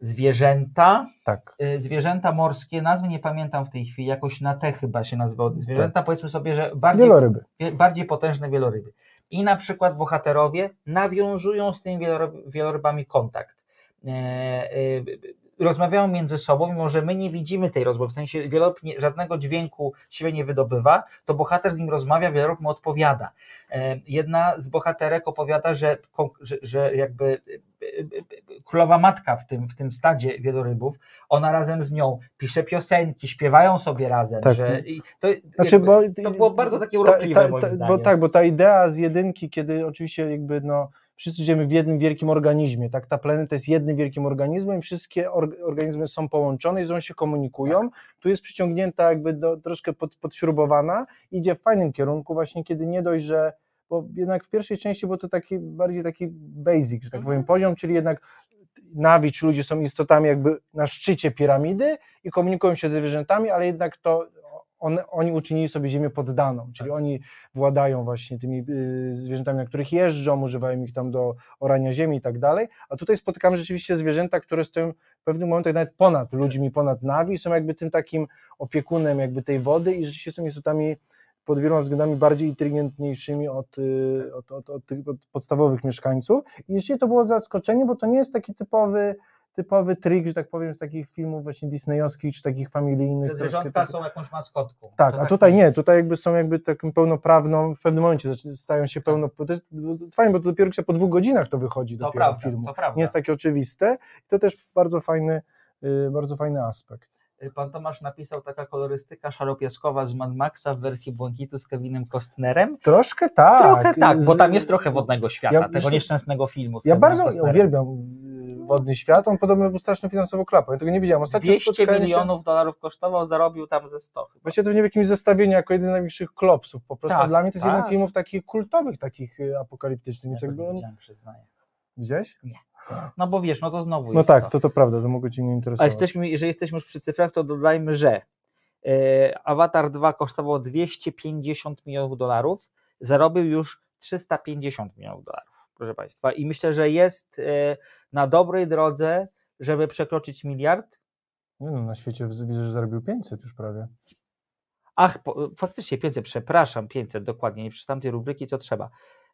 zwierzęta, Tak. y, zwierzęta morskie, nazwy nie pamiętam w tej chwili, jakoś na te chyba się nazywały. Zwierzęta, powiedzmy sobie, że bardziej Wieloryby. wie- bardziej potężne wieloryby. I na przykład bohaterowie nawiązują z tymi wieloryb, wielorybami kontakt. Rozmawiają między sobą, mimo że my nie widzimy tej rozmowy, w sensie wieloryb nie, żadnego dźwięku siebie nie wydobywa, to bohater z nim rozmawia, wieloryb mu odpowiada. Jedna z bohaterek opowiada, że, że, że jakby e, e, e, królowa matka w tym, w tym stadzie wielorybów, ona razem z nią pisze piosenki, śpiewają sobie razem, Tak. że to, Znaczy, jakby, bo, to było bardzo takie ta- urokliwe ta- moim ta- zdaniem. Bo tak, bo ta idea z jedynki, kiedy oczywiście jakby no, wszyscy żyjemy w jednym wielkim organizmie, tak, ta planeta jest jednym wielkim organizmem wszystkie org- organizmy są połączone i sobą się komunikują, Tak. tu jest przyciągnięta jakby do, troszkę pod, podśrubowana, idzie w fajnym kierunku właśnie, kiedy nie dość, że bo jednak w pierwszej części był to taki bardziej taki basic, że tak Mhm. powiem, poziom, czyli jednak Nawi, czy ludzie są istotami jakby na szczycie piramidy i komunikują się ze zwierzętami, ale jednak to one, oni uczynili sobie ziemię poddaną, czyli oni władają właśnie tymi y, zwierzętami, na których jeżdżą, używają ich tam do orania ziemi i tak dalej, a tutaj spotykamy rzeczywiście zwierzęta, które stoją w pewnym momentach nawet ponad ludźmi, ponad nawi, są jakby tym takim opiekunem jakby tej wody i rzeczywiście są istotami pod wieloma względami bardziej inteligentniejszymi od, y, od, od, od, tych od podstawowych mieszkańców. I rzeczywiście to było zaskoczenie, bo to nie jest taki typowy, typowy trik, że tak powiem, z takich filmów właśnie disneyowskich czy takich familijnych. Troszkę zwierzątka tak- są jakąś maskotką. tak, To a tutaj nie, tutaj jakby są jakby taką pełnoprawną, w pewnym momencie stają się pełno, to jest fajne, bo to dopiero po dwóch godzinach to wychodzi dopiero prawda, filmu. to prawda. Nie jest takie oczywiste i to też bardzo fajny, y, bardzo fajny aspekt. Pan Tomasz napisał taka kolorystyka szaropiaskowa z Mad Maxa w wersji Błękitu z Kevinem Costnerem. Troszkę tak. trochę tak, bo tam jest trochę wodnego świata, Ja tego nieszczęsnego filmu. Z Ja Kevinem bardzo Costnerem. uwielbiam y, Wodny Świat, on podobno był straszną finansową klapą, ja tego nie widziałem. Ostatnio 200 spotkałem się- milionów dolarów kosztował, zarobił tam ze 100 chyba. Właśnie to w jakimś zestawieniu jako jeden z największych klopsów. Po prostu Tak, A dla mnie to jest tak. jeden z filmów takich kultowych, takich y, apokaliptycznych. Ja jakby on... widziałem, przyznaję. Widziałeś? No bo wiesz, no to znowu No jest tak, to. to to prawda, to mogło Cię nie A interesować. jesteśmy, jeżeli jesteśmy już przy cyfrach, to dodajmy, że e, Avatar 2 kosztował 250 milionów dolarów, zarobił już 350 milionów dolarów, proszę Państwa. I myślę, że jest e, na dobrej drodze, żeby przekroczyć miliard. Nie no, na świecie widzę, że zarobił 500 już prawie. Ach, po, faktycznie 500, przepraszam, 500, dokładnie, nie przeczytam tej rubryki, co trzeba.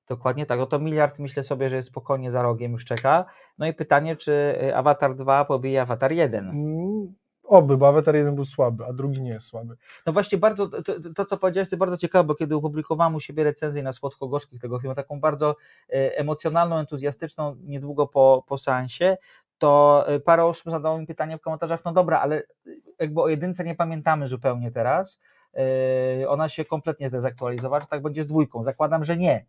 Dokładnie tak, no to miliard myślę sobie, że jest spokojnie za rogiem, już czeka. No i pytanie, czy e, Avatar 2 pobije Avatar 1? Mm, Oby, bo Avatar jeden był słaby, a drugi nie jest słaby. No właśnie bardzo, to, to, to co powiedziałeś jest bardzo ciekawe, bo kiedy opublikowałem u siebie recenzję na Słodko-Gorzkich tego filmu, taką bardzo e, emocjonalną, entuzjastyczną, niedługo po, po seansie, to e, parę osób zadało mi pytanie w komentarzach, no dobra, ale jakby o jedynce nie pamiętamy zupełnie teraz, e, ona się kompletnie zdezaktualizowała, czy tak będzie z dwójką? Zakładam, że nie,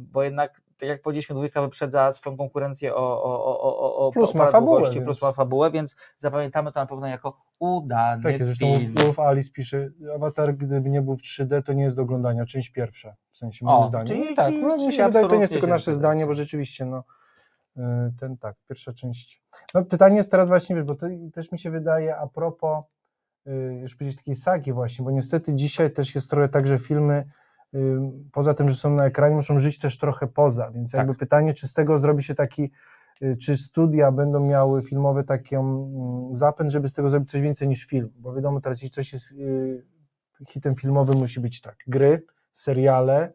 bo jednak, tak jak powiedzieliśmy, dwójka wyprzedza swoją konkurencję o, o, o, o, o Plus ma fabułę, długości, więc- plus ma fabułę, więc zapamiętamy to na pewno jako udany Tak jest, zresztą film. Wolf Alice pisze, Avatar gdyby nie był w 3D, to nie jest do oglądania, część pierwsza, w sensie moim zdaniem. czyli- No tak, czyli- no, mi czyli się wydaje, to nie jest tylko nasze zdanie, bo rzeczywiście, no, y, ten tak, pierwsza część. No pytanie jest teraz właśnie, wiesz, bo to też mi się wydaje a propos y, już powiedzieć takiej sagi właśnie, bo niestety dzisiaj też jest trochę tak, że filmy poza tym, że są na ekranie, muszą żyć też trochę poza, więc jakby Tak. pytanie, czy z tego zrobi się taki y, czy studia będą miały filmowy taki mm, zapęd, żeby z tego zrobić coś więcej niż film, bo wiadomo teraz jeśli coś jest y, hitem filmowym musi być tak, gry, seriale,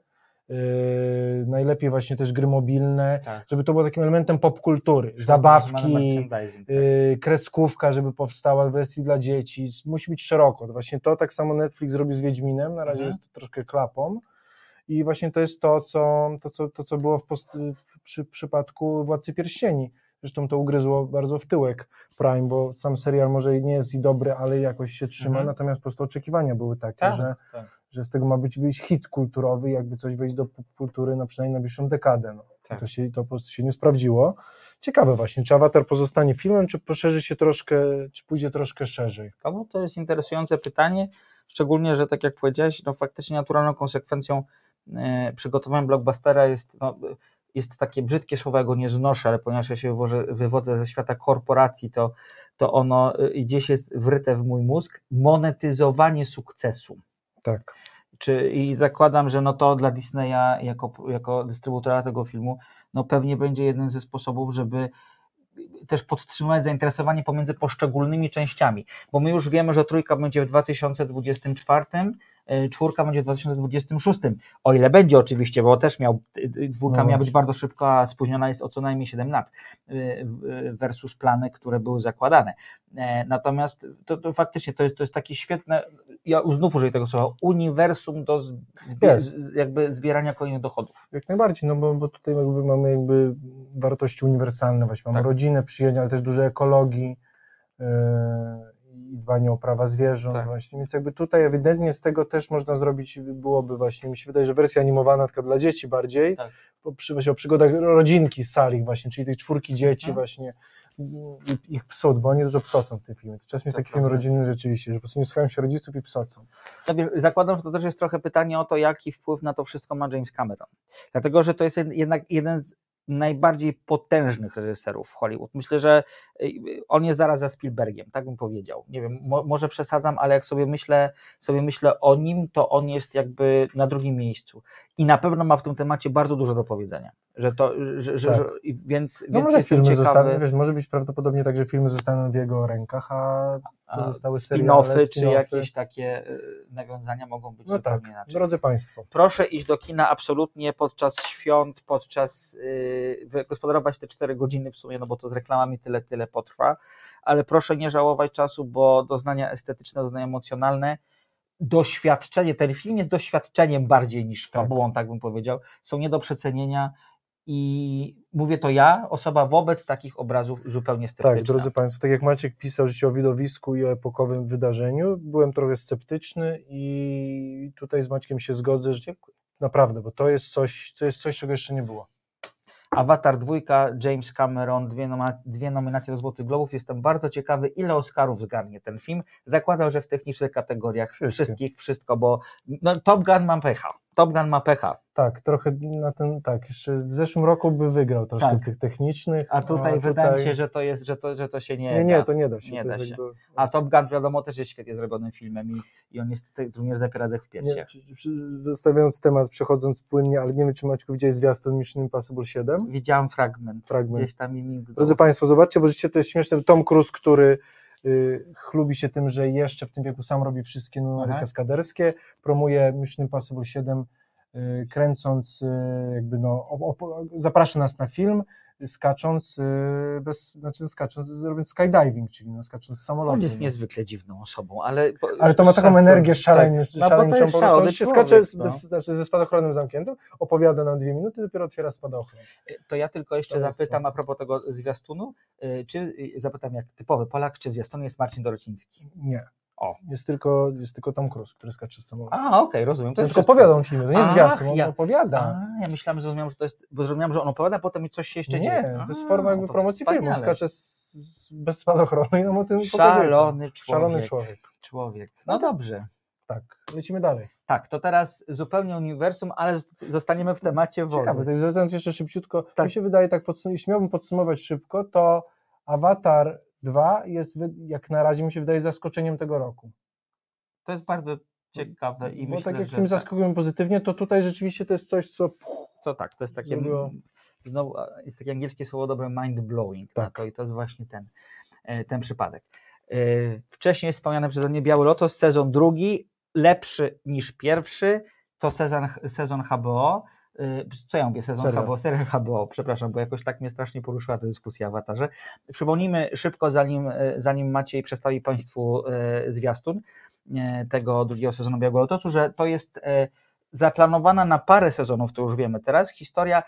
y, najlepiej właśnie też gry mobilne, Tak. żeby to było takim elementem popkultury, Mamy zabawki, tak. y, kreskówka, żeby powstała w wersji dla dzieci, musi być szeroko. To Właśnie to tak samo Netflix zrobił z Wiedźminem, na razie Mhm. jest to troszkę klapą i właśnie to jest to, co, to, co, to, co było w, post, w przy, przypadku Władcy Pierścieni. Zresztą to ugryzło bardzo w tyłek Prime, bo sam serial może i nie jest i dobry, ale jakoś się trzyma, Mhm. natomiast po prostu oczekiwania były takie, Tak, że, tak. że z tego ma być wyjść hit kulturowy, jakby coś wejść do kultury na przynajmniej najbliższą dekadę. No. Tak. To, się, to po prostu się nie sprawdziło. Ciekawe właśnie, czy Avatar pozostanie filmem, czy poszerzy się troszkę, czy pójdzie troszkę szerzej. To, no, to jest interesujące pytanie, szczególnie, że tak jak powiedziałeś, no faktycznie naturalną konsekwencją e, przygotowania blockbustera jest, no, jest takie brzydkie słowo, ja go nie znoszę, ale ponieważ ja się wywożę, wywodzę ze świata korporacji, to, to ono e, gdzieś jest wryte w mój mózg, monetyzowanie sukcesu. Tak. Czy, I zakładam, że no to dla Disneya jako, jako dystrybutora tego filmu no pewnie będzie jeden ze sposobów, żeby też podtrzymać zainteresowanie pomiędzy poszczególnymi częściami, bo my już wiemy, że trójka będzie w 2024, y, czwórka będzie w 2026, o ile będzie oczywiście, bo też miał, y, y, dwójka No miała być bardzo szybko, a spóźniona jest o co najmniej 7 lat versus plany, które były zakładane. E, Natomiast to, to faktycznie to jest, to jest takie świetne, ja znów użyję tego słowa, uniwersum do zbie, z- jakby zbierania kolejnych dochodów. Jak najbardziej, no bo, bo tutaj jakby mamy jakby wartości uniwersalne, właśnie mamy Tak. rodzinę, przyjaźń, ale też dużo ekologii yy, i dbanie o prawa zwierząt Tak. właśnie, więc jakby tutaj ewidentnie z tego też można zrobić, byłoby właśnie, mi się wydaje, że wersja animowana taka dla dzieci bardziej, Tak. przy, właśnie o przygodach rodzinki Salich właśnie, czyli tej czwórki dzieci Mhm. właśnie i ich psot, bo oni dużo psocą w tym filmie. To czasem jest taki film rodzinny rzeczywiście, że po prostu nie słuchają się rodziców i psocą. Zakładam, że to też jest trochę pytanie o to, jaki wpływ na to wszystko ma James Cameron. Dlatego, że to jest jed- jednak jeden z najbardziej potężnych reżyserów w Hollywood. Myślę, że y, on jest zaraz za Spielbergiem, tak bym powiedział. Nie wiem, mo, może przesadzam, ale jak sobie myślę, sobie myślę o nim, to on jest jakby na drugim miejscu. I na pewno ma w tym temacie bardzo dużo do powiedzenia. Że to, że, że, Tak. że, więc, No więc może filmy ciekawy. zostaną, wiesz, może być prawdopodobnie tak, że filmy zostaną w jego rękach, a pozostałe spin-offy, czy jakieś takie y, nawiązania mogą być no tak, zupełnie inaczej. drodzy Państwo. Proszę iść do kina absolutnie podczas świąt, podczas yy, wygospodarować te 4 godziny w sumie, no bo to z reklamami tyle, tyle potrwa, ale proszę nie żałować czasu, bo doznania estetyczne, doznania emocjonalne, doświadczenie, ten film jest doświadczeniem bardziej niż Tak. fabułą, tak bym powiedział, są nie do przecenienia i mówię to ja, osoba wobec takich obrazów zupełnie sceptyczna. Tak, drodzy Państwo, tak jak Maciek pisał życie o widowisku i o epokowym wydarzeniu, byłem trochę sceptyczny i tutaj z Maćkiem się zgodzę, że naprawdę, bo to jest coś, to jest coś, czego jeszcze nie było. Avatar 2, James Cameron, dwie, noma- dwie nominacje do Złotych Globów. Jestem bardzo ciekawy, ile Oscarów zgarnie ten film. Zakładam, że w technicznych kategoriach wszystkich wszystko, bo no, Top Gun ma pecha. Top Gun ma pecha. Tak, trochę na ten, tak, jeszcze w zeszłym roku by wygrał troszkę Tak. tych technicznych. A tutaj wydaje mi się, że to jest, że to, że to się nie. Nie, nie, da. to nie da się. Nie da się. jakby- A Top Gun wiadomo też jest świetnie zrobionym filmem i, i on jest tutaj również zapiera dech w piersiach. zostawiając temat, przechodząc płynnie, ale nie wiem, czy Maćku widziałeś zwiastun Mission Impossible 7? Widziałem fragment. Fragment. Gdzieś tam mi mignął. Drodzy Państwo, zobaczcie, bo życie to jest śmieszne. Tom Cruise, który chlubi się tym, że jeszcze w tym wieku sam robi wszystkie numery Aha. kaskaderskie, promuje Mission Impossible 7, y, kręcąc, y, jakby no, op, op, zaprasza nas na film, skacząc, y, bez, znaczy skacząc, robiąc skydiving, czyli no, skacząc z samolotu. On jest niezwykle dziwną osobą, ale. Ale to ma taką szacun- energię szaleń, tak. No, bo szaleńczą, po prostu on się człowiek, skacze z, no. bez, znaczy ze spadochronem zamkniętym, opowiada nam dwie minuty, dopiero otwiera spadochron. To ja tylko jeszcze To zapytam to. a propos tego zwiastunu, y, czy y, zapytam jak typowy Polak, czy w zwiastunie jest Marcin Dorociński? Nie. O. Jest tylko, jest tylko Tom Cruise, który skacze z samolotu. A, okej, rozumiem. To jest tylko opowiada on filmy, to nie jest zwiastun, on ja- opowiada. A, ja myślałem, że zrozumiałem, że to jest, bo zrozumiałem, że on opowiada, potem coś się jeszcze nie, dzieje. to jest forma jakby to promocji filmu, skacze z, z, bez spadochronu i nam o tym pokazuje. Szalony człowiek. Szalony człowiek. człowiek. No dobrze. Tak, lecimy dalej. Tak, to teraz zupełnie uniwersum, ale zost- zostaniemy w temacie wody. Ciekawe, tak zwracając jeszcze szybciutko, Tak. mi się wydaje, tak podsum- jeśli miałbym podsumować szybko, to Avatar 2 jest, jak na razie mi się wydaje, zaskoczeniem tego roku. To jest bardzo ciekawe i Bo myślę, tak jak że film tak. zaskakuje pozytywnie, to tutaj rzeczywiście to jest coś, co To tak, to jest takie, Zrobiło- znowu, jest takie angielskie słowo dobre mind blowing, Tak. tak. to, i to jest właśnie ten, e, ten przypadek. E, Wcześniej wspomniany przeze mnie Biały Lotos, sezon drugi, lepszy niż pierwszy, to sezon, sezon HBO, co ja mówię, sezon Serial. HBO, serial HBO, przepraszam, bo jakoś tak mnie strasznie poruszyła ta dyskusja o awatarze. Przypomnijmy szybko, zanim, e, zanim Maciej przedstawi Państwu e, zwiastun tego drugiego sezonu Białego Lotosu, że to jest zaplanowana na parę sezonów, to już wiemy teraz, historia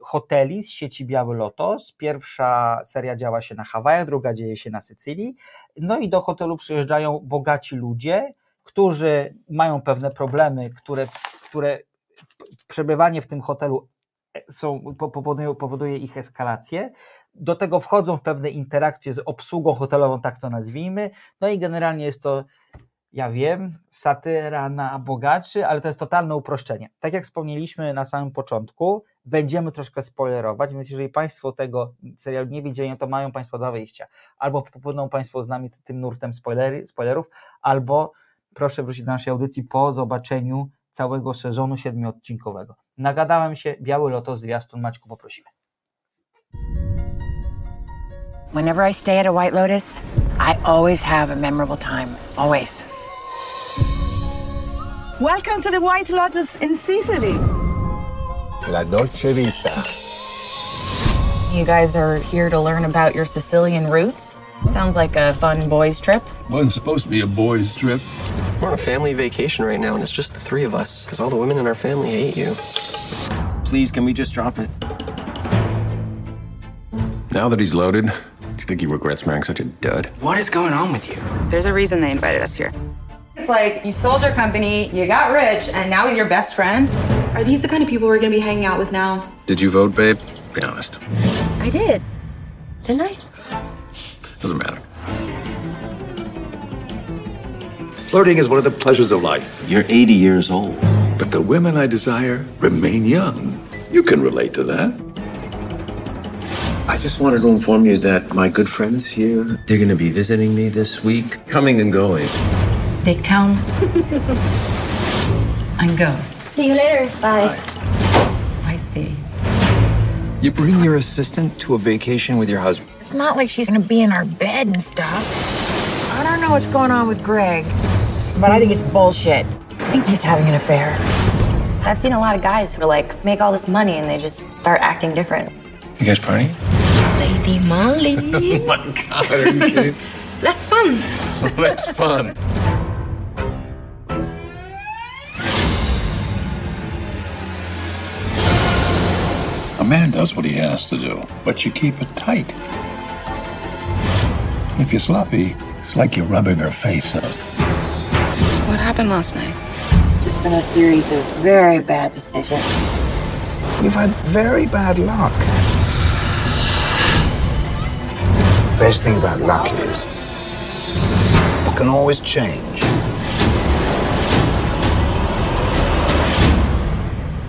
hoteli z sieci Biały Lotos. Pierwsza seria działa się na Hawajach, druga dzieje się na Sycylii. No i do hotelu przyjeżdżają bogaci ludzie, którzy mają pewne problemy, które, które przebywanie w tym hotelu e, są, po- powoduje, powoduje ich eskalację. Do tego wchodzą w pewne interakcje z obsługą hotelową, tak to nazwijmy. No i generalnie jest to ja wiem, satyra na bogaczy, ale to jest totalne uproszczenie. Tak jak wspomnieliśmy na samym początku, będziemy troszkę spoilerować, więc jeżeli Państwo tego serialu nie widzieli, to mają Państwo dwa wyjścia. Albo popłyną Państwo z nami tym nurtem spoilery, spoilerów, albo proszę wrócić do naszej audycji po zobaczeniu całego sezonu siedmiodcinkowego. Nagadałem się, Biały Lotos, zwiastun, Maćku, poprosimy. Whenever I stay at a White Lotus, I always have a memorable time. Always. Welcome to the White Lotus in Sicily. La Dolce Vita. You guys are here to learn about your Sicilian roots? Sounds like a fun boys' trip. Wasn't supposed to be a boys' trip. We're on a family vacation right now, and it's just the three of us, because all the women in our family hate you. Please, can we just drop it? Now that he's loaded, do you think he regrets marrying such a dud? What is going on with you? There's a reason they invited us here. It's like you sold your company, you got rich, and now he's your best friend. Are these the kind of people we're gonna be hanging out with now? Did you vote, babe? Be honest. I did. Didn't I? Doesn't matter. Flirting is one of the pleasures of life, You're 80 years old. but the women I desire remain young. You can relate to that. I just wanted to inform you that my good friends here, they're going to be visiting me this week, coming and going. They come and go. See you later. Bye. I see. You bring your assistant to a vacation with your husband. It's not like she's gonna be in our bed and stuff. I don't know what's going on with Greg, but I think it's bullshit. I think he's having an affair. I've seen a lot of guys who like make all this money and they just start acting different. You guys partying? Lady Molly. Oh my God, are you kidding? That's fun. That's fun. Man does what he has to do, but you keep it tight. If you're sloppy, it's like you're rubbing her face out. What happened last night? Just been a series of very bad decisions. You've had very bad luck. Best thing about luck is it can always change.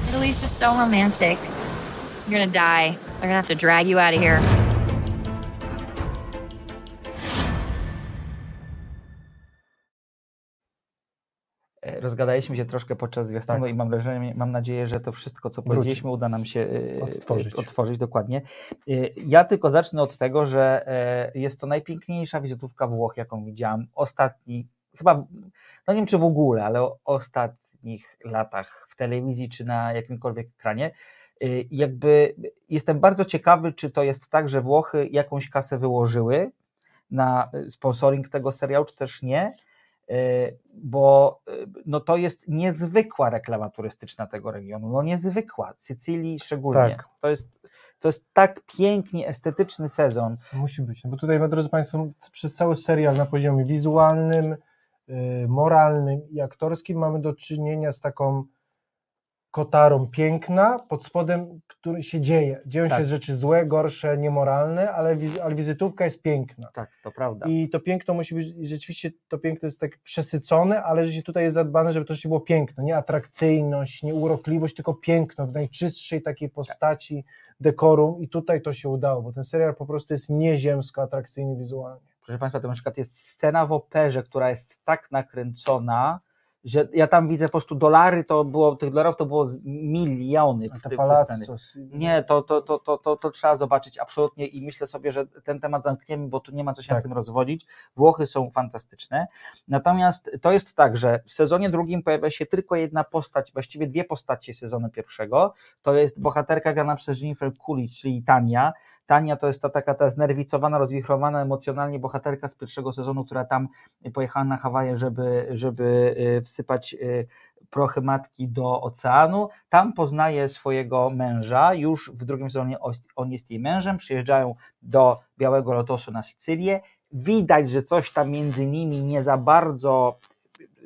Italy's just so romantic. You're gonna die. They're gonna have to drag you out of here. E, Rozgadaliśmy się troszkę podczas zwiastunu Tak. i mam, wrażenie, mam nadzieję, że to wszystko, co Wróci. powiedzieliśmy, uda nam się e, Odtworzyć. e, odtworzyć dokładnie. E, Ja tylko zacznę od tego, że jest to najpiękniejsza wizytówka Włoch, jaką widziałam ostatni, chyba, no nie wiem czy w ogóle, ale o ostatnich latach w telewizji czy na jakimkolwiek ekranie. E, Jakby jestem bardzo ciekawy, czy to jest tak, że Włochy jakąś kasę wyłożyły na e, sponsoring tego serialu, czy też nie e, bo no to jest niezwykła reklama turystyczna tego regionu, no niezwykła, Sycylii szczególnie. Tak. To, jest, to jest tak pięknie estetyczny sezon. Musi być, no bo tutaj, drodzy Państwo, przez cały serial na poziomie wizualnym, y, moralnym i aktorskim mamy do czynienia z taką kotarą piękna, pod spodem, który się dzieje. Dzieją Tak. się rzeczy złe, gorsze, niemoralne, ale, wiz- ale wizytówka jest piękna. Tak, to prawda. I to piękno musi być, rzeczywiście to piękno jest tak przesycone, ale że się tutaj jest zadbane, żeby to rzeczywiście było piękno, nie atrakcyjność, nie urokliwość, tylko piękno w najczystszej takiej postaci dekorum i tutaj to się udało, bo ten serial po prostu jest nieziemsko atrakcyjny wizualnie. Proszę Państwa, to na przykład jest scena w operze, która jest tak nakręcona, że ja tam widzę po prostu dolary, to było, tych dolarów to było miliony w, te ty, w te sceny. palazzos, Nie, to, to, to, to, to, to trzeba zobaczyć absolutnie i myślę sobie, że ten temat zamkniemy, bo tu nie ma co się Tak. na tym rozwodzić. Włochy są fantastyczne. Natomiast to jest tak, że w sezonie drugim pojawia się tylko jedna postać, właściwie dwie postacie sezonu pierwszego. To jest bohaterka grana przez Jennifer Coolidge, czyli Tania. Tania to jest ta taka ta znerwicowana, rozwichrowana emocjonalnie bohaterka z pierwszego sezonu, która tam pojechała na Hawaje, żeby, żeby y, wsypać y, prochy matki do oceanu. Tam poznaje swojego męża, już w drugim sezonie on jest jej mężem, przyjeżdżają do Białego Lotosu na Sycylię. Widać, że coś tam między nimi nie za bardzo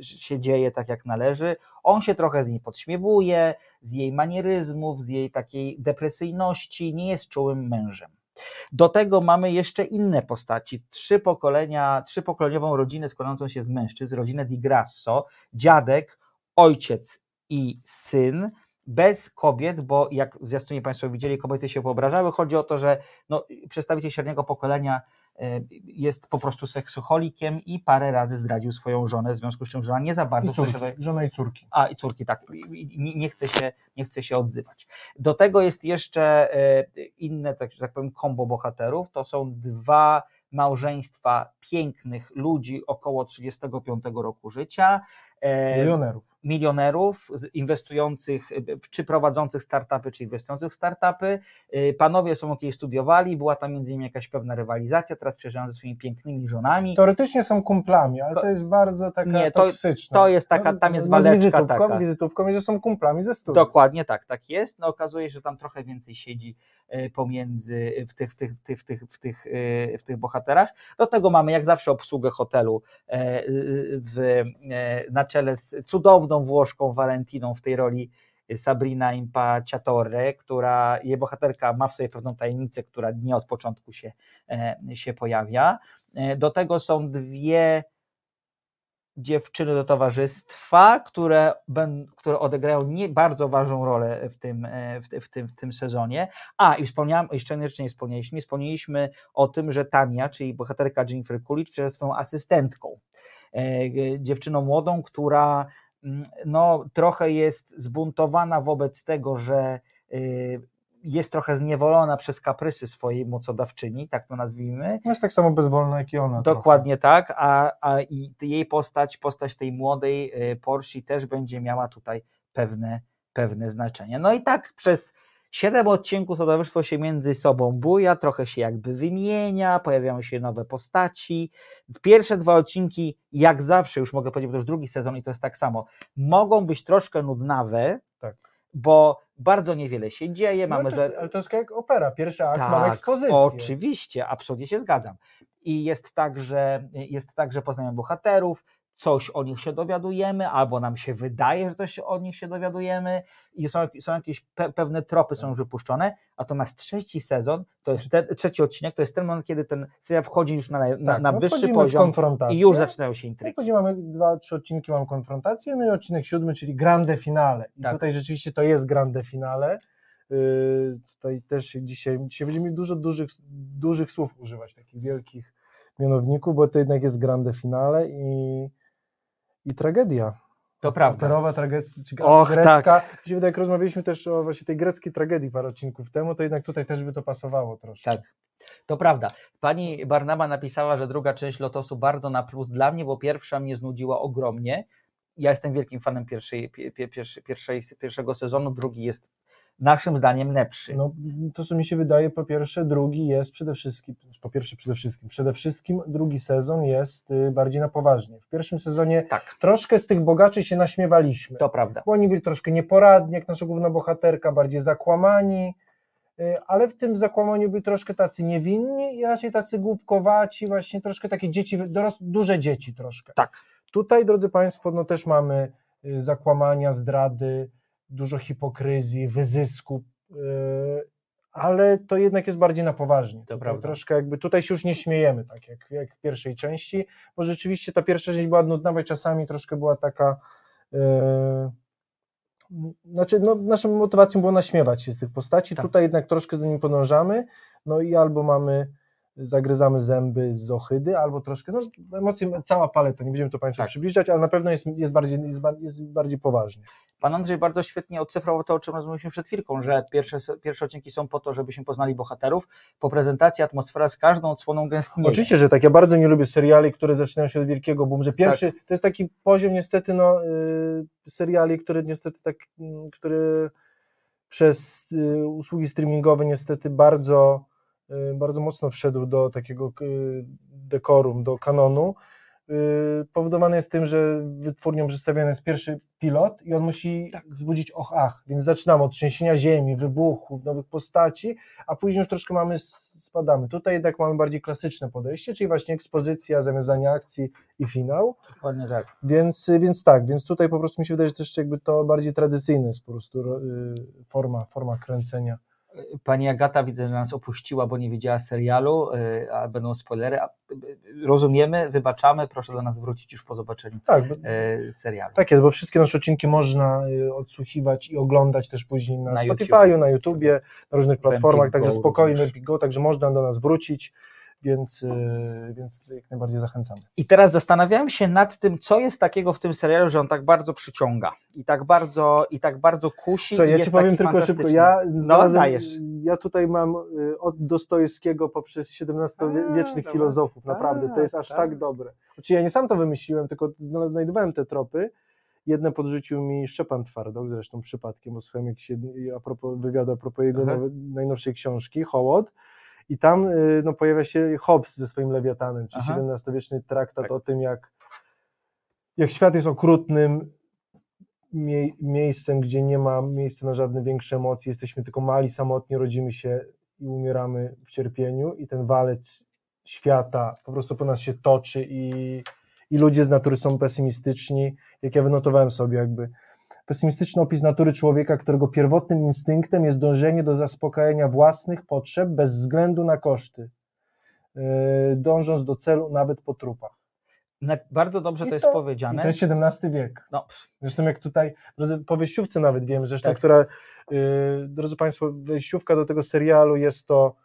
się dzieje tak jak należy. On się trochę z niej podśmiewuje, z jej manieryzmów, z jej takiej depresyjności, nie jest czułym mężem. Do tego mamy jeszcze inne postaci. Trzy pokolenia, trzypokoleniową rodzinę składającą się z mężczyzn, rodzinę Di Grasso, dziadek, ojciec i syn, bez kobiet, bo jak zwiastunie Państwo widzieli, kobiety się wyobrażały. Chodzi o to, że no, przedstawiciel średniego pokolenia e, jest po prostu seksoholikiem i parę razy zdradził swoją żonę, w związku z czym żona nie za bardzo I córki, chce żona i córki. a i córki, tak. Nie, nie, chce się, nie chce się odzywać. Do tego jest jeszcze e, inne, tak, tak powiem, kombo bohaterów. To są dwa małżeństwa pięknych ludzi około 35 roku życia. e, Milionerów. Milionerów z- inwestujących, czy prowadzących startupy, czy inwestujących w startupy. E, Panowie są jakieś studiowali, była tam między nimi jakaś pewna rywalizacja, teraz przyjeżdżają ze swoimi pięknymi żonami. Teoretycznie są kumplami, ale Ko- to jest bardzo taka Nie, to- toksyczna. to jest taka- tam jest no, z waleczka wizytówką, taka. wizytówką, i że są kumplami ze studiów. Dokładnie tak, tak jest. No okazuje się, że tam trochę więcej siedzi e, pomiędzy w tych, w tych, w tych, w tych, w tych, e, w tych bohaterach. Do tego mamy jak zawsze obsługę hotelu w, na czele z cudowną Włoszką Valentiną w tej roli Sabrina Impaciatore, która jej bohaterka ma w sobie pewną tajemnicę, która nie od początku się, e, się pojawia. E, Do tego są dwie dziewczyny do towarzystwa, które, które odegrają nie bardzo ważną rolę w tym, e, w, w, tym, w tym sezonie. A, i wspomniałem, jeszcze nie wspomnieliśmy, nie wspomnieliśmy o tym, że Tania, czyli bohaterka Jennifer Coolidge, jest swoją asystentką. Dziewczyną młodą, która no, trochę jest zbuntowana wobec tego, że y, jest trochę zniewolona przez kaprysy swojej mocodawczyni, tak to nazwijmy. No jest tak samo bezwolna jak i ona. Dokładnie trochę. tak, a, a i jej postać, postać tej młodej y, Porsche też będzie miała tutaj pewne, pewne znaczenie. No i tak przez siedem odcinków towarzystwo się między sobą buja, trochę się jakby wymienia, pojawiają się nowe postaci. Pierwsze dwa odcinki, jak zawsze, już mogę powiedzieć, bo to już drugi sezon i to jest tak samo, mogą być troszkę nudnawe, tak. bo bardzo niewiele się dzieje. No mamy to. Ale to jest jak opera, pierwszy akt tak, ma ekspozycję. Oczywiście, absolutnie się zgadzam. I jest tak, że jest tak, że poznajemy bohaterów, coś o nich się dowiadujemy, albo nam się wydaje, że coś o nich się dowiadujemy i są, są jakieś pe pewne tropy są już wypuszczone, natomiast trzeci sezon, to jest te, trzeci odcinek, to jest ten moment, kiedy ten serial wchodzi już na, na, Tak, na no wyższy poziom i już zaczynają się intrygi. Później mamy dwa, trzy odcinki, mam konfrontację, no i odcinek siódmy, czyli grande finale. I Tak. tutaj rzeczywiście to jest grande finale. Yy, tutaj też dzisiaj, dzisiaj będziemy dużo dużych, dużych słów używać, takich wielkich mianowników, bo to jednak jest grande finale i, i tragedia. To prawda. Operowa tragedia, Och, grecka. tak. Mi się wydaje, jak rozmawialiśmy też o właśnie tej greckiej tragedii parę odcinków temu, to jednak tutaj też by to pasowało troszkę. Tak. To prawda. Pani Barnaba napisała, że druga część Lotosu bardzo na plus dla mnie, bo pierwsza mnie znudziła ogromnie. Ja jestem wielkim fanem pierwszej, pie, pie, pierwszej, pierwszej, pierwszego sezonu, drugi jest naszym zdaniem lepszy. No, to, co mi się wydaje, po pierwsze, drugi jest przede wszystkim, po pierwsze, przede wszystkim, przede wszystkim drugi sezon jest y, bardziej na poważnie. W pierwszym sezonie tak. troszkę z tych bogaczy się naśmiewaliśmy. To prawda. Bo oni byli troszkę nieporadni, jak nasza główna bohaterka, bardziej zakłamani, y, ale w tym zakłamaniu byli troszkę tacy niewinni i raczej tacy głupkowaci, właśnie troszkę takie dzieci, doros- duże dzieci troszkę. Tak. Tutaj, drodzy Państwo, no też mamy y, zakłamania, zdrady, dużo hipokryzji, wyzysku, yy, ale to jednak jest bardziej na poważnie. To prawda. Troszkę jakby tutaj się już nie śmiejemy, tak jak, jak w pierwszej części, bo rzeczywiście ta pierwsza część była nudna, i czasami troszkę była taka. Yy, znaczy, no, naszą motywacją było naśmiewać się z tych postaci. Tak. Tutaj jednak troszkę z nimi podążamy. No i albo mamy, zagryzamy zęby z ohydy, albo troszkę, no emocje, cała paleta, nie będziemy to Państwu Tak. przybliżać, ale na pewno jest, jest, bardziej, jest, jest bardziej poważnie. Pan Andrzej bardzo świetnie odcyfrował to, o czym rozmawialiśmy przed chwilką, że pierwsze, pierwsze odcinki są po to, żebyśmy poznali bohaterów. Po prezentacji atmosfera z każdą odsłoną gęstnieje. Oczywiście, że tak. Ja bardzo nie lubię seriali, które zaczynają się od wielkiego boom, że pierwszy, Tak. to jest taki poziom niestety, no, y, seriali, który niestety tak, mm, który przez y, usługi streamingowe niestety bardzo, bardzo mocno wszedł do takiego y, dekorum, do kanonu, y, powodowany jest tym, że wytwórnią przedstawiony jest pierwszy pilot i on musi wzbudzić och ach, więc zaczynamy od trzęsienia ziemi, wybuchów, nowych postaci, a później już troszkę mamy, spadamy. Tutaj jednak mamy bardziej klasyczne podejście, czyli właśnie ekspozycja, zawiązanie akcji i finał, Dokładnie tak. więc, więc tak, więc tutaj po prostu mi się wydaje, że też jakby to bardziej tradycyjne jest po prostu y, forma, forma kręcenia. Pani Agata widzę, że nas opuściła, bo nie widziała serialu, y, a będą spoilery. Y, Rozumiemy, wybaczamy, proszę do nas wrócić już po zobaczeniu Tak, y, serialu. Tak jest, bo wszystkie nasze odcinki można odsłuchiwać i oglądać też później na, Na Spotify'u, na YouTubie, na różnych platformach, także Go spokojnie, Go, także można do nas wrócić, więc, y, więc jak najbardziej zachęcamy. I teraz zastanawiałem się nad tym, co jest takiego w tym serialu, że on tak bardzo przyciąga i tak bardzo, i tak bardzo kusi. Co, ja ci powiem tylko szybko, ja no, znalazłem, dajesz. ja tutaj mam y, od Dostojewskiego poprzez XVII-wiecznych filozofów, naprawdę, to jest aż tak. tak dobre. Znaczy ja nie sam to wymyśliłem, tylko znajdowałem te tropy, jedne podrzucił mi Szczepan Twardok, zresztą przypadkiem, bo słuchałem jakiś jed- a propos, wywiadu a propos jego nowe, najnowszej książki, Hołod, i tam y, no, pojawia się Hobbes ze swoim Lewiatanem, czyli Aha. XVII-wieczny traktat Tak. o tym, jak, jak świat jest okrutnym mie- miejscem, gdzie nie ma miejsca na żadne większe emocje, jesteśmy tylko mali, samotni, rodzimy się i umieramy w cierpieniu i ten walec świata po prostu po nas się toczy i, i ludzie z natury są pesymistyczni, jak ja wynotowałem sobie jakby pesymistyczny opis natury człowieka, którego pierwotnym instynktem jest dążenie do zaspokajania własnych potrzeb bez względu na koszty, yy, dążąc do celu nawet po trupach. Bardzo dobrze I to jest to- powiedziane. I to jest XVII wiek. No, Zresztą jak tutaj, po wejściówce nawet wiemy, zresztą, Tak. która, y, drodzy Państwo, wejściówka do tego serialu jest to,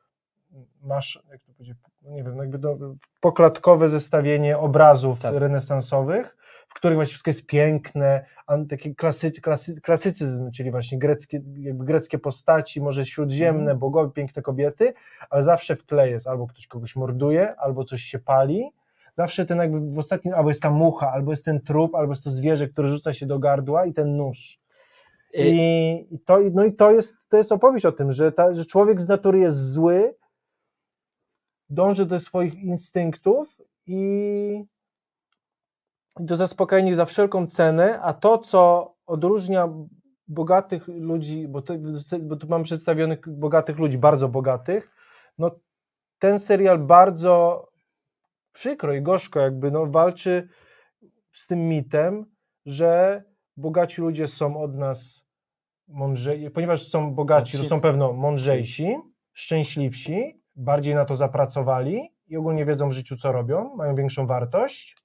masz, jak to powiedzieć, no nie wiem, jakby do, poklatkowe zestawienie obrazów Tak. renesansowych, w których właśnie wszystko jest piękne, taki klasy, klasy, klasycyzm, czyli właśnie greckie, jakby greckie postaci, może śródziemne, Mhm. bogowie, piękne kobiety, ale zawsze w tle jest albo ktoś kogoś morduje, albo coś się pali, zawsze ten jakby w ostatnim, albo jest ta mucha, albo jest ten trup, albo jest to zwierzę, które rzuca się do gardła i ten nóż. Y- I, i, to, no i to jest, to jest opowieść o tym, że, ta, że człowiek z natury jest zły, dąży do swoich instynktów i do zaspokojenia ich za wszelką cenę, a to, co odróżnia bogatych ludzi, bo, to, bo tu mam przedstawionych bogatych ludzi, bardzo bogatych, no ten serial bardzo przykro i gorzko jakby no, walczy z tym mitem, że bogaci ludzie są od nas mądrzej, ponieważ są bogaci, to są pewno mądrzejsi, szczęśliwsi, bardziej na to zapracowali i ogólnie wiedzą w życiu, co robią, mają większą wartość.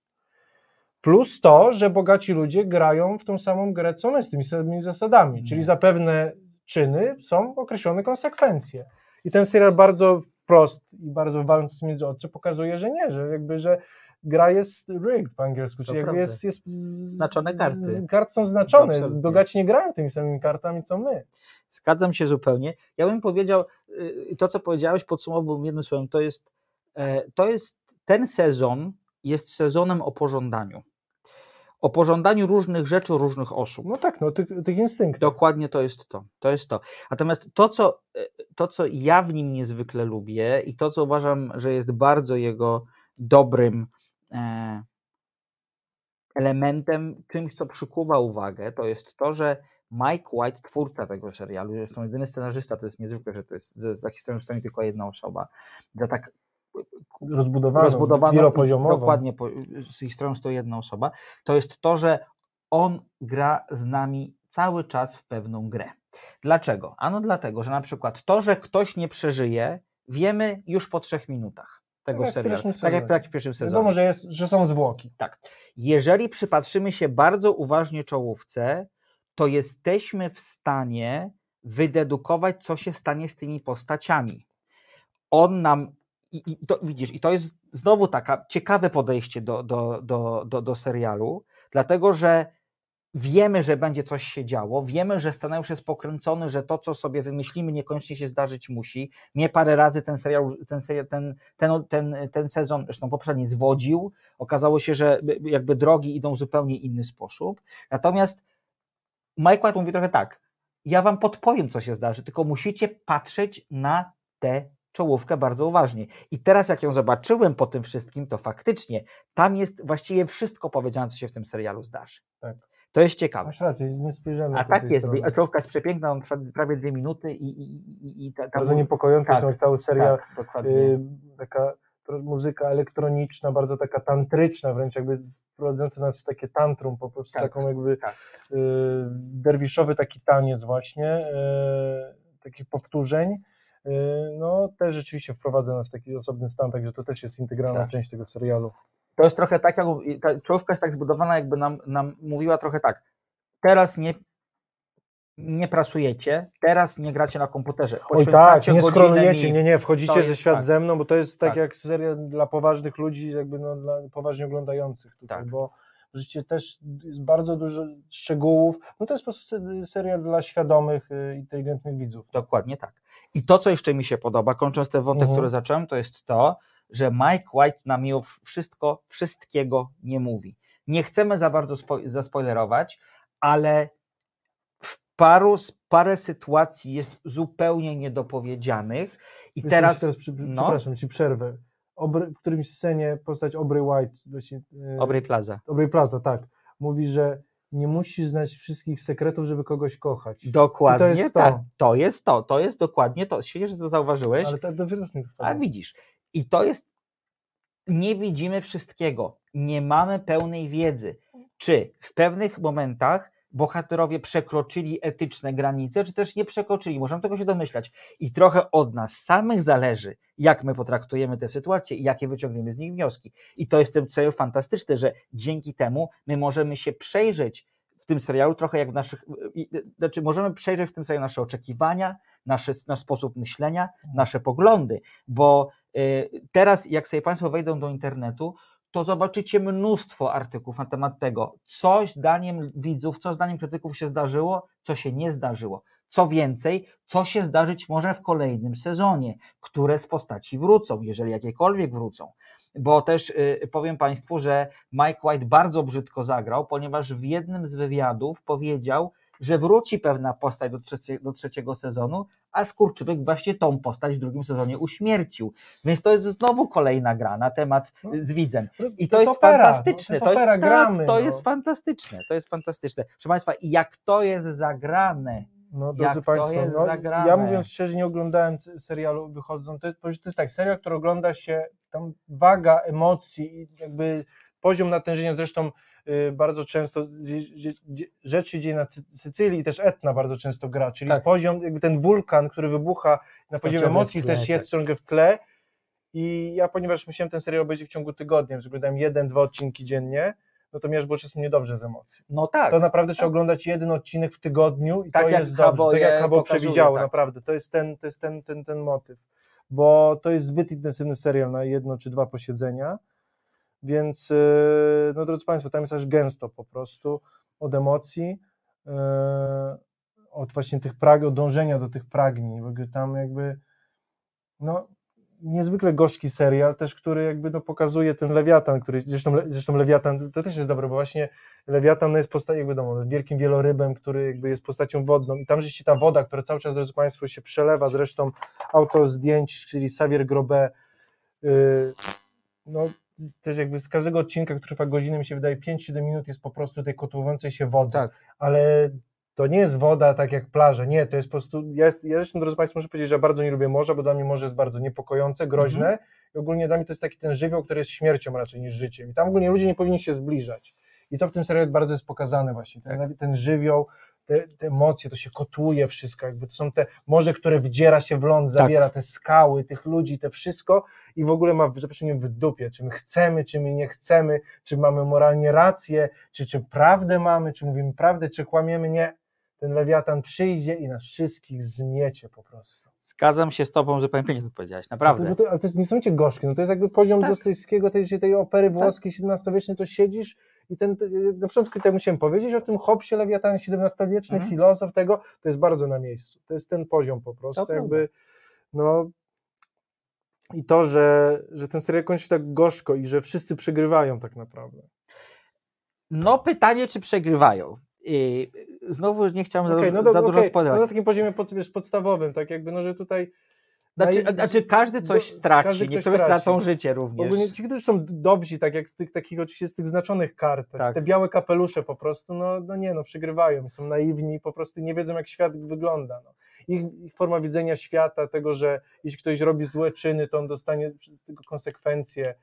Plus to, że bogaci ludzie grają w tą samą grę, co my, z tymi samymi zasadami, czyli za pewne czyny są określone konsekwencje. I ten serial bardzo wprost i bardzo waląc między oczy pokazuje, że nie, że jakby, że gra jest rigged po angielsku, czyli jakby jest, jest z, Znaczone karty. Z, kart są znaczone, Absolutnie. bogaci nie grają tymi samymi kartami, co my. Zgadzam się zupełnie. Ja bym powiedział, y, to co powiedziałeś, podsumowałbym jednym słowem, to jest, e, to jest ten sezon jest sezonem o pożądaniu. O pożądaniu różnych rzeczy różnych osób. No tak, no tych, tych instynktów. Dokładnie to jest to. To jest to. Natomiast to co, e, to, co ja w nim niezwykle lubię i to, co uważam, że jest bardzo jego dobrym e, elementem, czymś, co przykuwa uwagę, to jest to, że Mike White, twórca tego serialu, zresztą jedyny scenarzysta, to jest niezwykle, że to jest za, za historią stoi tylko jedna osoba, za tak Rozbudowaną, rozbudowaną wielopoziomowo. i dokładnie po, z historią stoi jedna osoba, to jest to, że on gra z nami cały czas w pewną grę. Dlaczego? Ano dlatego, że na przykład to, że ktoś nie przeżyje, wiemy już po trzech minutach tego jak w serialu. Tak jak, tak jak w pierwszym sezonie. Wiadomo, że, jest, że są zwłoki. Tak. Jeżeli przypatrzymy się bardzo uważnie czołówce, to jesteśmy w stanie wydedukować, co się stanie z tymi postaciami. On nam, i, i to, widzisz, i to jest znowu taka ciekawe podejście do, do, do, do, do serialu, dlatego że wiemy, że będzie coś się działo, wiemy, że scenariusz jest pokręcony, że to, co sobie wymyślimy, niekoniecznie się zdarzyć musi. Mnie parę razy ten serial, ten, serial, ten, ten, ten, ten sezon, zresztą poprzedni, zwodził. Okazało się, że jakby drogi idą w zupełnie inny sposób. Natomiast Mike White mówi trochę tak, ja wam podpowiem, co się zdarzy, tylko musicie patrzeć na tę czołówkę bardzo uważnie. I teraz, jak ją zobaczyłem po tym wszystkim, to faktycznie tam jest właściwie wszystko powiedziane, co się w tym serialu zdarzy. Tak. To jest ciekawe. Masz rację, spojrzałem na A tak jest. strony. Czołówka jest przepiękna, on trwa prawie dwie minuty i, i, i, i ta, ta Bardzo niepokojąca, tak, cały serial. Tak, dokładnie. y, taka muzyka elektroniczna, bardzo taka tantryczna, wręcz jakby wprowadzająca nas w takie tantrum, po prostu Tak, taką jakby tak. y, derwiszowy taki taniec właśnie, y, takich powtórzeń. Y, no też rzeczywiście wprowadza nas w taki osobny stan, także to też jest integralna Tak. część tego serialu. To jest trochę tak, jak ta czołówka jest tak zbudowana, jakby nam, nam mówiła trochę tak. Teraz nie, nie prasujecie, teraz nie gracie na komputerze. Oj tak, nie skrolujecie, nie, nie, wchodzicie ze świat tak. ze mną, bo to jest tak, Tak. jak seria dla poważnych ludzi, jakby no, dla poważnie oglądających tutaj, Tak. bo życie też jest bardzo dużo szczegółów, no to jest po prostu se- serial dla świadomych, y, inteligentnych widzów. Dokładnie tak. I to, co jeszcze mi się podoba, kończąc ten wątek, Mhm. który zacząłem, to jest to, że Mike White nam mimo wszystko, wszystkiego nie mówi. Nie chcemy za bardzo spo, zaspoilerować, ale w paru, parę sytuacji jest zupełnie niedopowiedzianych i Wiesz, teraz, teraz przy, no. przepraszam, ci przerwę. Obry, w którymś scenie postać Aubrey White, właśnie, y, Aubrey Plaza. Aubrey Plaza, tak, mówi, że nie musisz znać wszystkich sekretów, żeby kogoś kochać. Dokładnie I to jest to. tak. To jest to, to jest dokładnie to. Świetnie, że to zauważyłeś. Ale to dopiero jest nie A widzisz, i to jest, nie widzimy wszystkiego, nie mamy pełnej wiedzy, czy w pewnych momentach bohaterowie przekroczyli etyczne granice, czy też nie przekroczyli. Możemy tego się domyślać. I trochę od nas samych zależy, jak my potraktujemy te sytuacje i jakie wyciągniemy z nich wnioski. I to jest ten cel fantastyczny, że dzięki temu my możemy się przejrzeć w tym serialu trochę jak w naszych, znaczy możemy przejrzeć w tym serialu nasze oczekiwania, nasze, nasz sposób myślenia, nasze poglądy, bo y, teraz jak sobie Państwo wejdą do internetu, to zobaczycie mnóstwo artykułów na temat tego, co zdaniem widzów, co zdaniem krytyków się zdarzyło, co się nie zdarzyło. Co więcej, co się zdarzyć może w kolejnym sezonie, które z postaci wrócą, jeżeli jakiekolwiek wrócą. Bo też y, powiem Państwu, że Mike White bardzo brzydko zagrał, ponieważ w jednym z wywiadów powiedział, że wróci pewna postać do, trzecie, do trzeciego sezonu, a Skurczybyk właśnie tą postać w drugim sezonie uśmiercił. Więc to jest znowu kolejna gra na temat No. z widzem. I To to, jest jest opera, fantastyczne. no, to to jest jest, opera, tak, gramy, to no. jest fantastyczne. To jest fantastyczne. Proszę Państwa, i jak to jest zagrane. No, Jak drodzy to Państwo, jest no, ja mówiąc szczerze, nie oglądałem serialu Wychodzą. To jest, to jest tak, serial, który ogląda się, tam waga emocji jakby poziom natężenia, zresztą bardzo często dzie- dzie- dzie- rzecz się dzieje na Cy- Sycylii i też Etna bardzo często gra, czyli Tak. poziom, jakby ten wulkan, który wybucha na poziomie emocji tle, też jest tak. ciągle w tle i ja, ponieważ musiałem ten serial obejrzeć w ciągu tygodnia, więc oglądałem jeden, dwa odcinki dziennie, no to mi aż było czasem niedobrze z emocji. No tak. To naprawdę trzeba oglądać jeden odcinek w tygodniu i Tak to jest dobrze, tak jak Habo przewidziało, tak. naprawdę. To jest ten, to jest ten, ten, ten motyw, bo to jest zbyt intensywny serial na jedno czy dwa posiedzenia, więc yy, no drodzy Państwo, tam jest aż gęsto po prostu od emocji, yy, od właśnie tych prag, od dążenia do tych pragnień, ogóle tam jakby no niezwykle gorzki serial też, który jakby no, pokazuje ten Lewiatan, który zresztą, zresztą Lewiatan to też jest dobre, bo właśnie Lewiatan no, jest postacią jakby no, wielkim wielorybem, który jakby jest postacią wodną i tam rzeczywiście ta woda, która cały czas, drodzy Państwo, się przelewa, zresztą autor zdjęć, czyli Xavier Grobet, yy, no też jakby z każdego odcinka, który trwa godzinę, mi się wydaje 5-7 minut jest po prostu tej kotłującej się wody, Tak. ale to nie jest woda tak jak plaża, nie, to jest po prostu, ja, jest, ja zresztą, drodzy Państwo, muszę powiedzieć, że ja bardzo nie lubię morza, bo dla mnie morze jest bardzo niepokojące, groźne Mhm. i ogólnie dla mnie to jest taki ten żywioł, który jest śmiercią raczej niż życiem i tam ogólnie ludzie nie powinni się zbliżać i to w tym serialu bardzo jest pokazane właśnie, ten, Tak. ten żywioł, te, te emocje, to się kotłuje wszystko, jakby to są te morze, które wdziera się w ląd, Tak. zabiera te skały, tych ludzi, te wszystko i w ogóle ma, za przeproszeniem, w dupie, czy my chcemy, czy my nie chcemy, czy mamy moralnie rację, czy, czy prawdę mamy, czy mówimy prawdę, czy kłamiemy, nie. Ten lewiatan przyjdzie i nas wszystkich zmiecie po prostu. Zgadzam się z Tobą, że pięknie to powiedziałeś, naprawdę. Ale to, ale to jest niesamowicie gorzkie, no to jest jakby poziom Tak. Dostojewskiego, tej, tej opery włoskiej XVII-wiecznej, to siedzisz i ten, na początku tutaj musiałem powiedzieć o tym Hobbsie, lewiatan XVII-wieczny, Mhm. filozof tego, to jest bardzo na miejscu, to jest ten poziom po prostu, To jakby, no i to, że, że ten serial kończy się tak gorzko i że wszyscy przegrywają tak naprawdę. No pytanie, czy przegrywają. I znowu nie chciałem Okej, za, no dużo- do- za dużo okej, spoilerować. no na takim poziomie pod, wiesz, podstawowym, tak jakby, no że tutaj Znaczy, na- znaczy każdy coś do- straci, każdy niektórzy straci. stracą życie również. Ogólnie ci, którzy są dobrzy, tak jak z tych takich oczywiście z tych znaczonych kart, Tak. te białe kapelusze po prostu, no, no nie, no przegrywają, są naiwni, po prostu nie wiedzą jak świat wygląda. No. Ich, ich forma widzenia świata, tego, że jeśli ktoś robi złe czyny, to on dostanie z tego konsekwencje,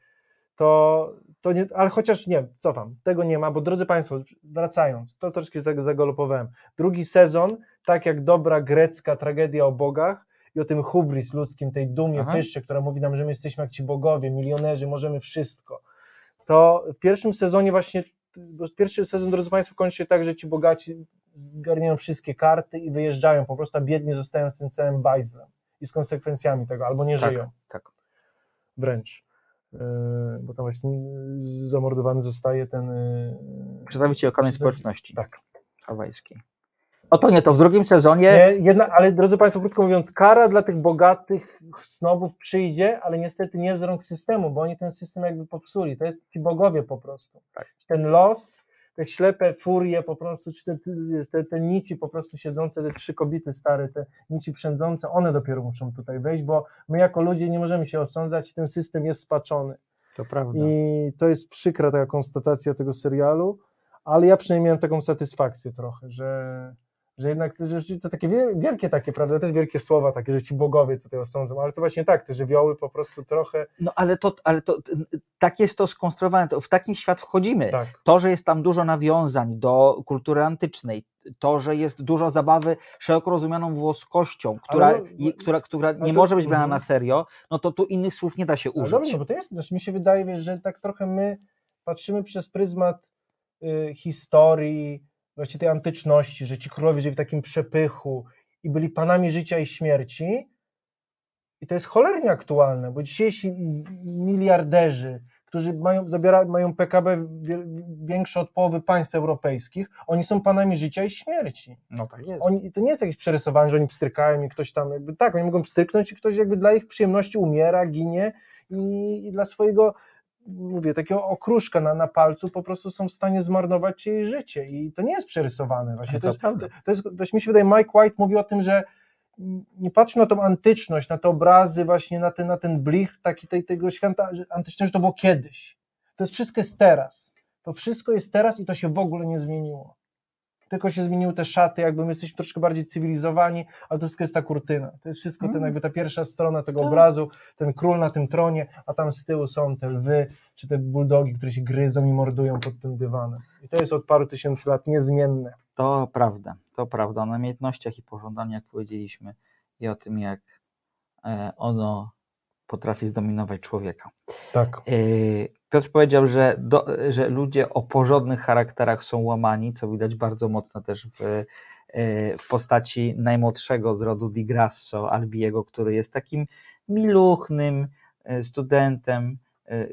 to, to nie, ale chociaż nie, cofam, tego nie ma, bo drodzy Państwo, wracając, to troszkę zag- zagolopowałem. Drugi sezon, tak jak dobra grecka tragedia o bogach i o tym hubris ludzkim, tej dumie, Aha. pysze, która mówi nam, że my jesteśmy jak ci bogowie, milionerzy, możemy wszystko. To w pierwszym sezonie właśnie, pierwszy sezon, drodzy Państwo, kończy się tak, że ci bogaci zgarniają wszystkie karty i wyjeżdżają, po prostu a biedni zostają z tym całym bajzlem i z konsekwencjami tego, albo nie Tak, żyją tak. wręcz. Yy, Bo tam właśnie yy, zamordowany zostaje ten. yy, Przedstawiciel lokalnej społeczności Tak. hawajskiej. No to nie, to w drugim sezonie Nie, jedna, ale drodzy Państwo, krótko mówiąc, kara dla tych bogatych snobów przyjdzie, ale niestety nie z rąk systemu, bo oni ten system jakby popsuli. To jest ci bogowie po prostu. Tak. Ten los, te ślepe furie po prostu, czy te, te, te nici po prostu siedzące, te trzy kobiety stare, te nici przędzące, one dopiero muszą tutaj wejść, bo my jako ludzie nie możemy się osądzać, ten system jest spaczony. to prawda. I to jest przykra taka konstatacja tego serialu, ale ja przynajmniej miałem taką satysfakcję trochę, że, że jednak że to takie wie- wielkie takie, prawda, też wielkie słowa takie, że ci bogowie tutaj osądzą, ale to właśnie tak, te żywioły po prostu trochę, No ale to, ale to tak jest to skonstruowane, to w taki świat wchodzimy. tak. To, że jest tam dużo nawiązań do kultury antycznej, to, że jest dużo zabawy szeroko rozumianą włoskością, która, Ale no- je- która, która nie to- może być brana mhm. na serio, no to tu innych słów nie da się użyć. dobrze, no bo to jest, znaczy mi się wydaje, wiesz, że tak trochę my patrzymy przez pryzmat y, historii, właśnie tej antyczności, że ci królowie żyli w takim przepychu i byli panami życia i śmierci. I to jest cholernie aktualne, bo dzisiejsi miliarderzy, którzy mają, zabiera, mają PKB większe od połowy państw europejskich, oni są panami życia i śmierci. No tak jest. Oni, to nie jest jakieś przerysowanie, że oni pstrykają i ktoś tam, jakby tak, oni mogą pstryknąć i ktoś jakby dla ich przyjemności umiera, ginie i, i dla swojego, mówię, takiego okruszka na, na palcu po prostu są w stanie zmarnować czyjeś życie i to nie jest przerysowane. Właśnie to, jest, prawda. to jest, właśnie mi się wydaje, Mike White mówi o tym, że nie patrzmy na tą antyczność, na te obrazy, właśnie na ten, na ten blich taki tej, tego święta antycznego, że to było kiedyś. To jest wszystko jest teraz. To wszystko jest teraz i to się w ogóle nie zmieniło. Tylko się zmieniły te szaty, jakby my jesteśmy troszkę bardziej cywilizowani, ale to wszystko jest ta kurtyna. To jest wszystko ten, Mm. jakby ta pierwsza strona tego Tak. obrazu, ten król na tym tronie, a tam z tyłu są te lwy, czy te bulldogi, które się gryzą i mordują pod tym dywanem. I to jest od paru tysięcy lat niezmienne. To prawda, to prawda. O namiętnościach i pożądaniach powiedzieliśmy i o tym, jak e, ono potrafi zdominować człowieka. Tak. E, Piotr powiedział, że, do, że ludzie o porządnych charakterach są łamani, co widać bardzo mocno też w, e, w postaci najmłodszego z rodu Di Grasso, Albiego, który jest takim miluchnym e, studentem,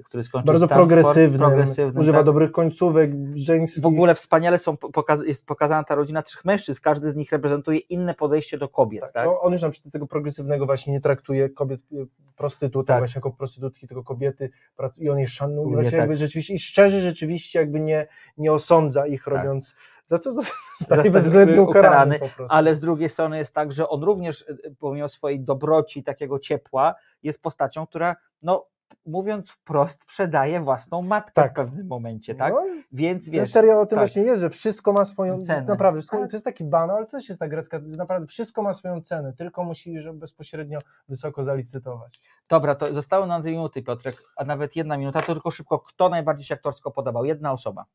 który skończył Bardzo Stanford, progresywny, progresywnym, używa tak. dobrych końcówek, żeńskich. W ogóle wspaniale są pokaz- jest pokazana ta rodzina trzech mężczyzn. Każdy z nich reprezentuje inne podejście do kobiet. Tak, No, on już nam przy tego progresywnego właśnie nie traktuje kobiet, y, prostytutek Tak. właśnie jako prostytutki, tylko kobiety i on je szanuje, właśnie tak. jakby rzeczywiście i szczerze rzeczywiście jakby nie, nie osądza ich Tak. robiąc, za co zostaje bezwzględnie ukarany. Ale z drugiej strony jest tak, że on również y, pomimo swojej dobroci, takiego ciepła, jest postacią, która, no mówiąc wprost, sprzedaje własną matkę Tak. w pewnym momencie, tak? No, Więc Ten wiesz, serial o tym tak. właśnie jest, że wszystko ma swoją Cenę. Naprawdę, wszystko, Tak. to jest taki banał, ale to też jest ta grecka, naprawdę wszystko ma swoją cenę, tylko musi że bezpośrednio wysoko zalicytować. Dobra, to zostały nam dwie minuty, Piotrek, a nawet jedna minuta, to tylko szybko, kto najbardziej się aktorsko podobał? Jedna osoba.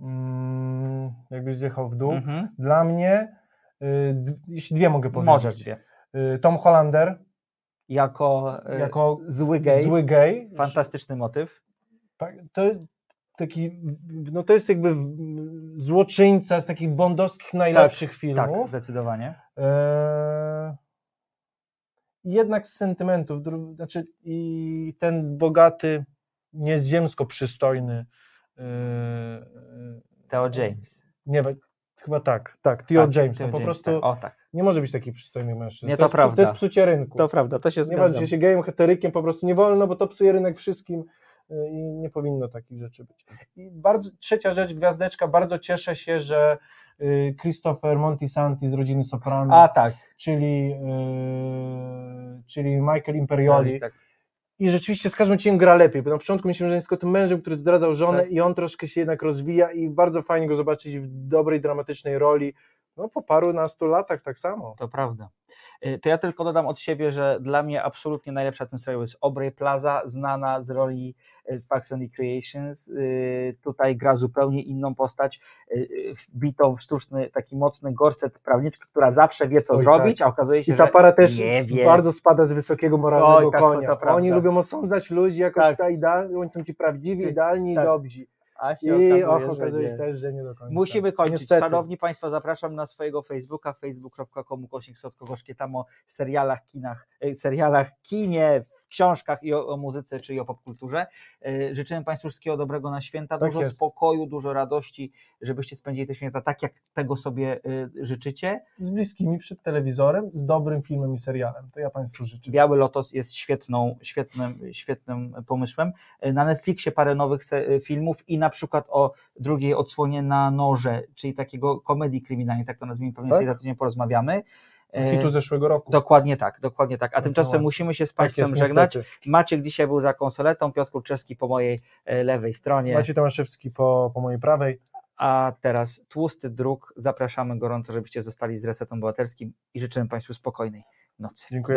Mm, jakbyś zjechał w dół. Mhm. Dla mnie, y, dwie mogę powiedzieć. Możesz dwie. Y, Tom Hollander, Jako, y, Jako zły gej, zły gej. fantastyczny motyw. Tak, to taki, no to jest jakby złoczyńca z takich bondowskich najlepszych Tak, filmów. zdecydowanie. Eee, jednak z sentymentów, znaczy i ten bogaty, nieziemsko przystojny eee, Theo James. nie chyba tak, tak, Theo Tak, James, Theo no po James, prostu tak. O tak. nie może być taki przystojny mężczyzna. Nie, to, to jest, prawda. To jest psucie rynku. To prawda, to się nie zgadzam. walczy się gejem, heterykiem, po prostu nie wolno, bo to psuje rynek wszystkim y, i nie powinno takich rzeczy być. I bardzo, trzecia rzecz, gwiazdeczka, bardzo cieszę się, że y, Christopher Montisanti z rodziny Soprano, A tak. czyli, y, czyli Michael Imperioli. tak. I rzeczywiście z każdym odcinkiem gra lepiej, bo na początku myślałem, że jest tylko tym mężem, który zdradzał żonę Tak. i on troszkę się jednak rozwija i bardzo fajnie go zobaczyć w dobrej, dramatycznej roli. No po parunastu latach tak samo. To prawda. Y, To ja tylko dodam od siebie, że dla mnie absolutnie najlepsza w tym serialu jest Aubrey Plaza, znana z roli y, w Parks and Recreations. Y, Tutaj gra zupełnie inną postać, wbitą w sztuczny, taki mocny gorset prawniczka, która zawsze wie, co Oj, zrobić, tak. a okazuje się, I ta że para też bardzo spada z wysokiego moralnego Oj, tak, to- konia. to prawda. Oni lubią osądzać ludzi jako Tak. tak. idealni, oni są ci prawdziwi, Tak, idealni tak. i dobrzy. A się I okazuje, och, że okazuje nie. też, że nie do końca. Musimy kończyć. Niestety. Szanowni Państwo, zapraszam na swojego Facebooka, facebook.com kośnik tam o serialach, kinach, e, serialach, kinie, w książkach i o, o muzyce, czy i o popkulturze. E, Życzymy Państwu wszystkiego dobrego na święta, Tak dużo jest. spokoju, dużo radości, żebyście spędzili te święta tak, jak tego sobie e, życzycie. Z bliskimi przed telewizorem, z dobrym filmem i serialem. To ja Państwu życzę. Biały Lotos jest świetną, świetnym, świetnym pomysłem. Na Netflixie parę nowych filmów i na przykład o drugiej odsłonie na noże, czyli takiego komedii kryminalnej, tak to nazwijmy, pewnie Tak? sobie za tydzień porozmawiamy. E, Hitu zeszłego roku. Dokładnie tak, dokładnie tak. A tymczasem Kontynuacja. musimy się z Tak Państwem jest, żegnać. niestety. Maciek dzisiaj był za konsoletą, Piotr Kurczewski po mojej e, lewej stronie. Maciej Tomaszewski po, po mojej prawej. A teraz tłusty druk. Zapraszamy gorąco, żebyście zostali z Resetem Obywatelskim i życzymy Państwu spokojnej nocy. Dziękuję.